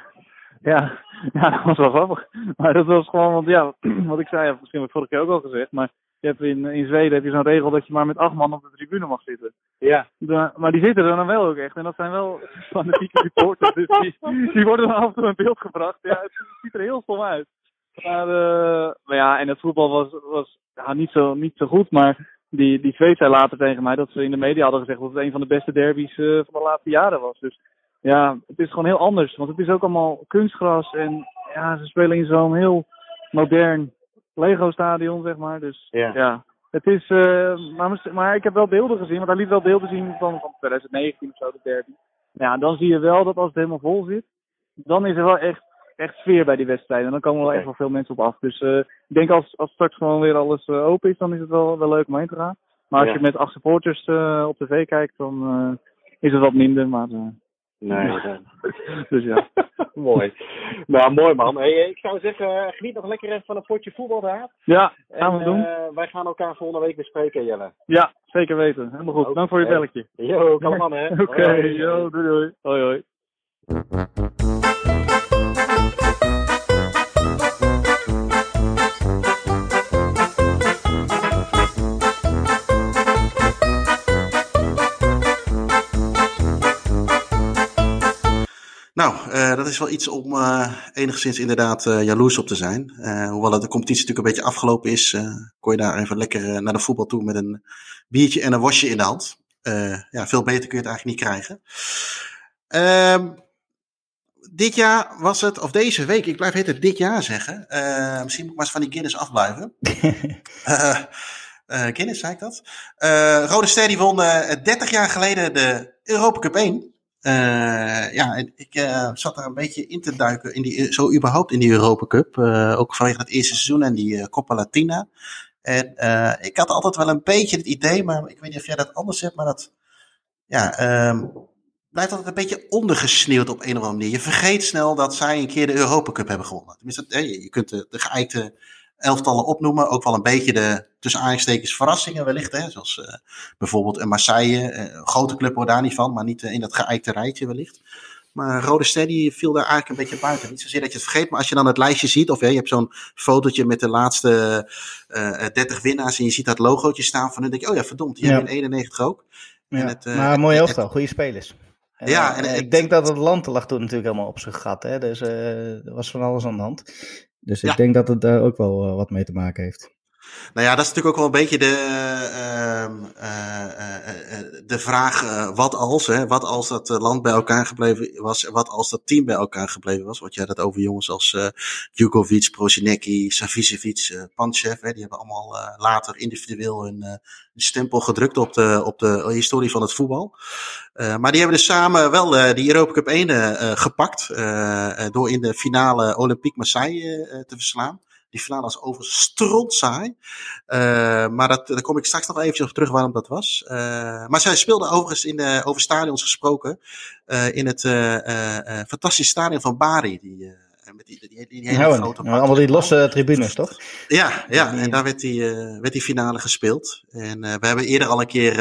Ja. ja, dat was wel grappig. Maar dat was gewoon, want ja, wat ik zei, misschien heb ik vorige keer ook al gezegd, maar je hebt in, in Zweden heb je zo'n regel dat je maar met acht man op de tribune mag zitten.
Ja.
De, maar die zitten er dan wel ook echt. En dat zijn wel fanatieke supporters. dus die, die worden dan af en toe in beeld gebracht. Ja, het ziet er heel stom uit. Maar, uh, maar ja, en het voetbal was, was ja, niet, zo, niet zo goed. Maar die, die Zweed zei later tegen mij dat ze in de media hadden gezegd dat het een van de beste derbies uh, van de laatste jaren was. Dus ja, het is gewoon heel anders. Want het is ook allemaal kunstgras. En ja, ze spelen in zo'n heel modern Lego-stadion, zeg maar. Dus ja, ja het is. Uh, maar, maar ik heb wel beelden gezien, want hij liet wel beelden zien van, van 2019 of zo, de derby. Ja, dan zie je wel dat als het helemaal vol zit, dan is er wel echt, echt sfeer bij die wedstrijden. En dan komen er wel echt wel veel mensen op af. Dus uh, ik denk als, als straks gewoon weer alles uh, open is, dan is het wel, wel leuk om heen te gaan. Maar als ja. je met acht supporters op tv kijkt, dan is het wat minder. Maar
Nee.
dus ja.
mooi. Nou, mooi man. Hey, ik zou zeggen, geniet nog lekker even van een potje voetbal daar.
Ja, gaan we
en,
doen.
Wij gaan elkaar volgende week bespreken, Jelle.
Ja, zeker weten. Helemaal goed. Dank voor je belletje.
Jo, kom man hè.
Oké, okay, yo, doei doei. Hoi hoi.
Nou, uh, dat is wel iets om uh, enigszins inderdaad uh, jaloers op te zijn. hoewel de competitie natuurlijk een beetje afgelopen is, kon je daar even lekker naar de voetbal toe met een biertje en een wasje in de hand. ja, veel beter kun je het eigenlijk niet krijgen. Ehm, dit jaar was het, of deze week, ik blijf het dit jaar zeggen. misschien moet ik maar eens van die Guinness afblijven. Guinness, zei ik dat? Rode Ster die won 30 jaar geleden de Europa Cup 1. Uh, ja, ik uh, zat daar een beetje in te duiken, in die, zo überhaupt in die Europa Cup. Uh, ook vanwege het eerste seizoen en die Coppa Latina. En ik had altijd wel een beetje het idee, maar ik weet niet of jij dat anders hebt, maar dat, ja, um, blijft altijd een beetje ondergesneeuwd op een of andere manier. Je vergeet snel dat zij een keer de Europa Cup hebben gewonnen. Tenminste, je kunt de, de geëikte elftallen opnoemen. Ook wel een beetje de tussen aanstekens verrassingen wellicht. Hè? Zoals uh, bijvoorbeeld een Marseille. Een grote club wordt daar niet van, maar niet in dat geëikte rijtje wellicht. Maar Rode Ster die viel daar eigenlijk een beetje buiten. Niet zozeer dat je het vergeet, maar als je dan het lijstje ziet, of je hebt zo'n fotootje met de laatste uh, 30 winnaars en je ziet dat logootje staan van hun, denk je, oh ja, verdomd, die ja. hebben in 91 ook.
Ja. Het, uh, maar mooi elftal, goede spelers. En, ja, en, ik denk dat het land lag toen natuurlijk helemaal op zijn gat. Hè? Dus uh, er was van alles aan de hand. Dus ik denk dat het daar ook wel uh, wat mee te maken heeft.
Nou ja, dat is natuurlijk ook wel een beetje de, uh, uh, de vraag: wat als? Hè? Wat als dat land bij elkaar gebleven was? Wat als dat team bij elkaar gebleven was? Want je had het over jongens als uh, Jugovic, Prozinecki, Savicevic, Panchev. Hè? Die hebben allemaal later individueel hun stempel gedrukt op de, op de historie van het voetbal. maar die hebben dus samen wel die Europa Cup 1 gepakt. door in de finale Olympique Marseille te verslaan. Die finale was overigens. Uh, maar dat, daar kom ik straks nog eventjes op terug waarom dat was. Uh, maar zij speelden overigens in de, over stadions gesproken. Uh, in het fantastische stadion van Bari. Die, met die, die, die, die hele
ja, grote ja, allemaal die losse tribunes, toch?
Ja, ja en daar werd die, werd die finale gespeeld. En we hebben eerder al een keer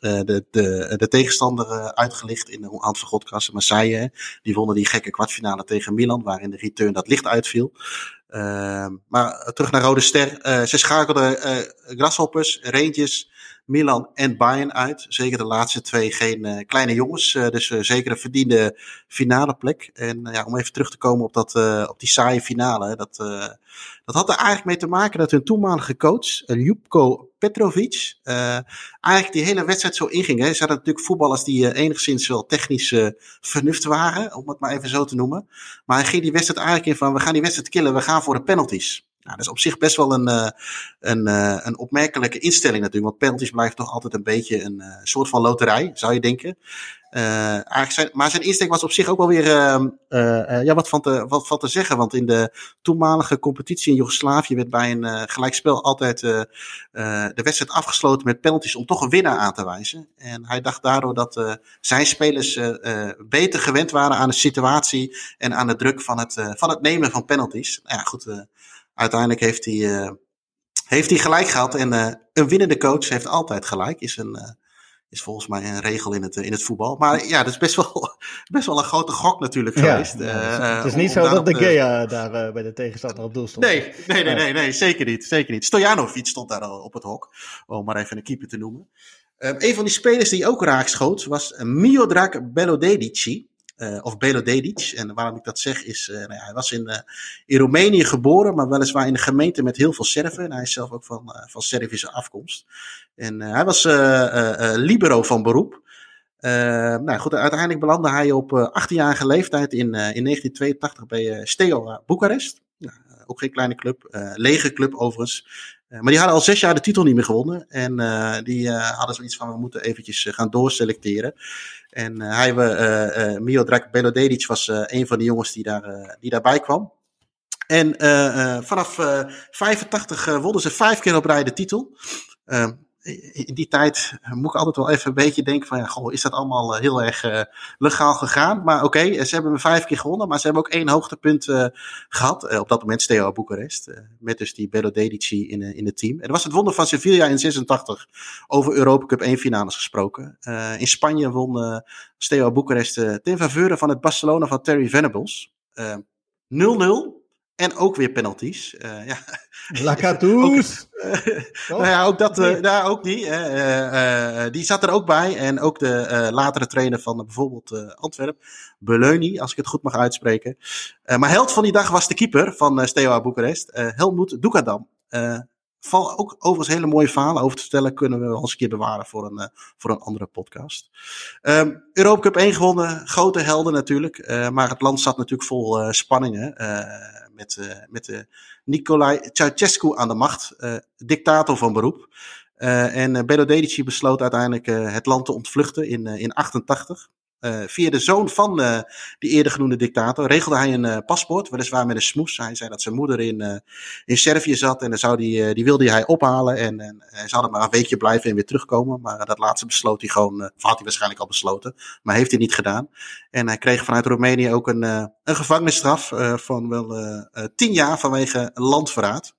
de, de, de tegenstander uitgelicht in de hand van Godkassen, Marseille. Die wonnen die gekke kwartfinale tegen Milan, waarin de return dat licht uitviel. Uh, maar terug naar Rode Ster. Uh, ze schakelden uh, Grasshoppers, Rangers, Milan en Bayern uit. Zeker de laatste twee geen kleine jongens. dus zeker een verdiende finale plek. En ja, om even terug te komen op, dat, op die saaie finale. Dat, dat had er eigenlijk mee te maken dat hun toenmalige coach, Ljubko Petrovic, eigenlijk die hele wedstrijd zo inging. Hè. Ze hadden natuurlijk voetballers die enigszins wel technisch vernuft waren, om het maar even zo te noemen. Maar hij ging die wedstrijd eigenlijk in van, we gaan die wedstrijd killen, we gaan voor de penalties. Nou, dat is op zich best wel een, een, een opmerkelijke instelling natuurlijk. Want penalties blijven toch altijd een beetje een soort van loterij, zou je denken. Maar zijn insteek was op zich ook wel weer uh, ja, wat, van te, wat van te zeggen. Want in de toenmalige competitie in Joegoslavië werd bij een gelijkspel altijd de wedstrijd afgesloten met penalties om toch een winnaar aan te wijzen. En hij dacht daardoor dat zijn spelers beter gewend waren aan de situatie en aan de druk van het, van het nemen van penalties. Nou ja, goed, uiteindelijk heeft hij, heeft hij gelijk gehad. En een winnende coach heeft altijd gelijk, is een is volgens mij een regel in het, in het voetbal. Maar ja, dat is best wel, best wel een grote gok natuurlijk geweest. Ja,
het is niet zo dat de Gea daar bij de tegenstander op doel stond.
Nee, nee, nee, nee, nee, zeker niet. Zeker niet. Stojanovic stond daar al op het hok. Om maar even een keeper te noemen. Um, een van die spelers die ook raak schoot was Miodrag Belodedici. Uh, of Belodedic. En waarom ik dat zeg is, uh, nou ja, hij was in, uh, in Roemenië geboren, maar weliswaar in een gemeente met heel veel Serven. En hij is zelf ook van, van Servische afkomst. En hij was libero van beroep. nou goed, uiteindelijk belandde hij op 18-jarige leeftijd in, in 1982 bij Steaua Boekarest. Nou, ook geen kleine club, lege club overigens. Maar die hadden al zes jaar de titel niet meer gewonnen. En die hadden zoiets van, we moeten eventjes gaan doorselecteren. En uh, hij, uh, uh, Miodrag Belodedic was een van de jongens die, daar, die daarbij kwam. En vanaf 85 wonnen ze vijf keer op rij de titel. In die tijd moet ik altijd wel even een beetje denken van, ja, goh, is dat allemaal heel erg uh, legaal gegaan? Maar oké, okay, ze hebben me vijf keer gewonnen, maar ze hebben ook één hoogtepunt gehad. Op dat moment Steaua Boekarest, met dus die Bello Dedici in, in het team. En was het wonder van Sevilla in 86 over Europa Cup 1 finales gesproken. in Spanje won Steaua Boekarest ten faveur van het Barcelona van Terry Venables. 0-0. En ook weer penalties. Uh, ja.
Lacatoes.
nou ja, ook dat, uh, ook die. Uh, die zat er ook bij. En ook de latere trainer van bijvoorbeeld Antwerp, Beleuni, als ik het goed mag uitspreken. maar held van die dag was de keeper van uh, Steaua Boekarest, Helmoet Dukadam. Val ook overigens hele mooie verhalen over te vertellen. Kunnen we wel eens een keer bewaren voor een, voor een andere podcast. Um, Europa Cup 1 gewonnen. Grote helden natuurlijk. maar het land zat natuurlijk vol spanningen met, eh, met eh, Nicolae Ceausescu aan de macht, eh, dictator van beroep. en Belo Dedici besloot uiteindelijk het land te ontvluchten in 88. Eh, via de zoon van eh, die eerder genoemde dictator regelde hij een uh, paspoort, weliswaar met een smoes. Hij zei dat zijn moeder in, in Servië zat en dan zou die, die wilde hij ophalen. En, en hij zou er maar een weekje blijven en weer terugkomen. Maar dat laatste besloot hij gewoon, of had hij waarschijnlijk al besloten, maar heeft hij niet gedaan. En hij kreeg vanuit Roemenië ook een, een gevangenisstraf van wel tien jaar vanwege landverraad.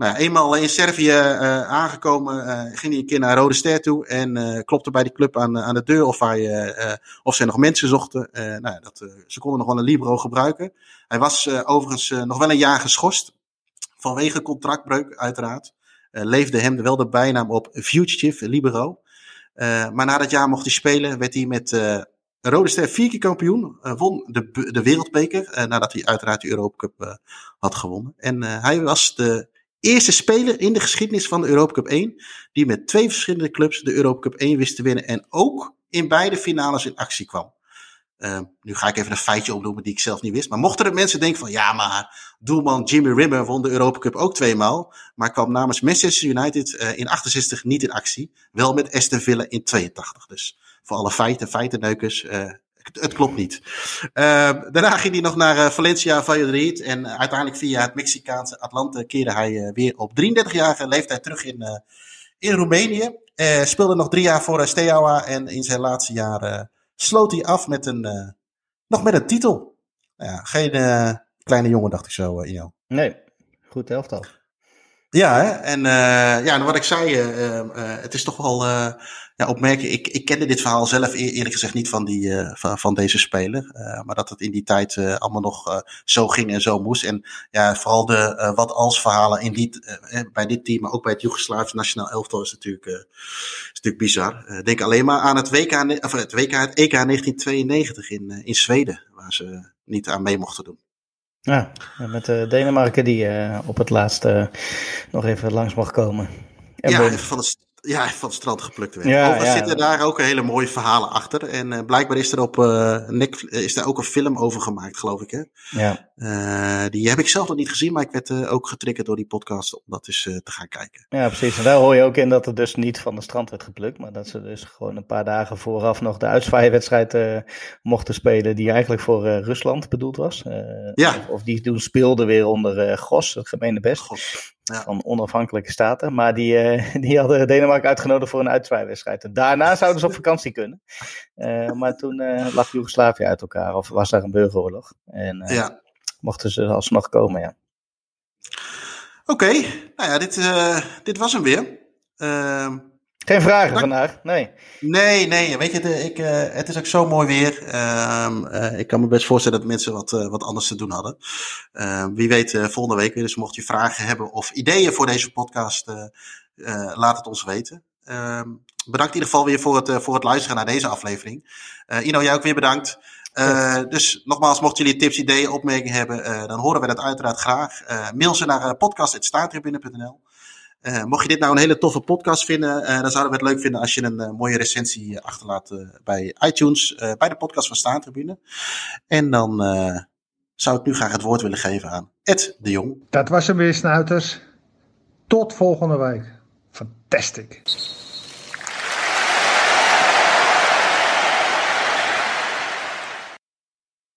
Nou, eenmaal in Servië uh, aangekomen, uh, ging hij een keer naar Rode Ster toe en uh, klopte bij die club aan, aan de deur of, hij, of ze nog mensen zochten. nou, dat, ze konden nog wel een Libro gebruiken. Hij was overigens nog wel een jaar geschorst, vanwege contractbreuk uiteraard. leefde hem wel de bijnaam op Fugitive Libero. maar na dat jaar mocht hij spelen, werd hij met Rode Ster vier keer kampioen. won de, de wereldbeker, nadat hij uiteraard de Europa Cup had gewonnen. En hij was de eerste speler in de geschiedenis van de Europa Cup 1 die met twee verschillende clubs de Europa Cup 1 wist te winnen en ook in beide finales in actie kwam. Uh, nu ga ik even een feitje opnoemen die ik zelf niet wist. Maar mochten er mensen denken van ja, maar doelman Jimmy Rimmer won de Europa Cup ook tweemaal. Maar kwam namens Manchester United uh, in 68 niet in actie. Wel met Aston Villa in 82. Dus voor alle feiten, feitenneukers, uh, het klopt niet. Uh, daarna ging hij nog naar uh, Valencia Valladolid. En uh, uiteindelijk via het Mexicaanse Atlante keerde hij weer op 33-jarige leeftijd terug in, in Roemenië. speelde nog drie jaar voor Steaua. En in zijn laatste jaar sloot hij af met een, nog met een titel. Nou ja, geen kleine jongen, dacht ik zo, in jou.
Nee, goed helft al.
Ja, hè? en ja, en wat ik zei, het is toch wel ja, opmerken. Ik, ik kende dit verhaal zelf eerlijk gezegd niet van, die, uh, van, van, deze speler. Uh, maar dat het in die tijd uh, allemaal nog zo ging en zo moest. En ja, vooral de wat als verhalen in die, bij dit team, maar ook bij het Joegoslavisch nationaal elftal is natuurlijk, is natuurlijk bizar. denk alleen maar aan het WK, of het WK, het EK 1992 in, in Zweden, waar ze niet aan mee mochten doen.
Ja, met Denemarken die op het laatste nog even langs mag komen.
En ja, van de ja, van het strand geplukt werd. Ja, ja. zitten daar ook hele mooie verhalen achter. En uh, blijkbaar is er op uh, Nick, is daar ook een film over gemaakt, geloof ik. Hè?
Ja.
Uh, die heb ik zelf nog niet gezien, maar ik werd ook getriggerd door die podcast om dat eens te gaan kijken.
Ja, precies. En daar hoor je ook in dat het dus niet van de strand werd geplukt, maar dat ze dus gewoon een paar dagen vooraf nog de uitzwaaiwedstrijd mochten spelen, die eigenlijk voor Rusland bedoeld was.
ja.
Of, of, die toen speelde weer onder Gos, het gemene best. Gos ja. van onafhankelijke staten. Maar die, uh, die hadden Denemarken uitgenodigd voor een uitzwaaiwedstrijd. En daarna zouden ze op vakantie kunnen. Uh, maar toen uh, lag Joegoslavië uit elkaar, of was daar een burgeroorlog. En
ja.
mochten ze alsnog komen, ja.
Oké, okay. nou ja, dit, dit was hem weer. Ehm,
geen vragen vandaag, nee.
Nee, nee, weet je, de, ik, uh, het is ook zo mooi weer. Uh, uh, ik kan me best voorstellen dat mensen wat, wat anders te doen hadden. Ehm, wie weet volgende week weer. Dus mocht je vragen hebben of ideeën voor deze podcast, laat het ons weten. Ehm, bedankt in ieder geval weer voor het, voor het luisteren naar deze aflevering. Ino, jij ook weer bedankt. Uh, dus nogmaals, mochten jullie tips, ideeën, opmerkingen hebben, uh, dan horen we dat uiteraard graag. Uh, mail ze naar podcast.staartribune.nl. Uh, mocht je dit nou een hele toffe podcast vinden, uh, dan zouden we het leuk vinden als je een uh, mooie recensie achterlaat bij iTunes, bij de podcast van Staantribune. En dan zou ik nu graag het woord willen geven aan Ed de Jong.
Dat was hem weer, snuiters. Tot volgende week. Fantastisch.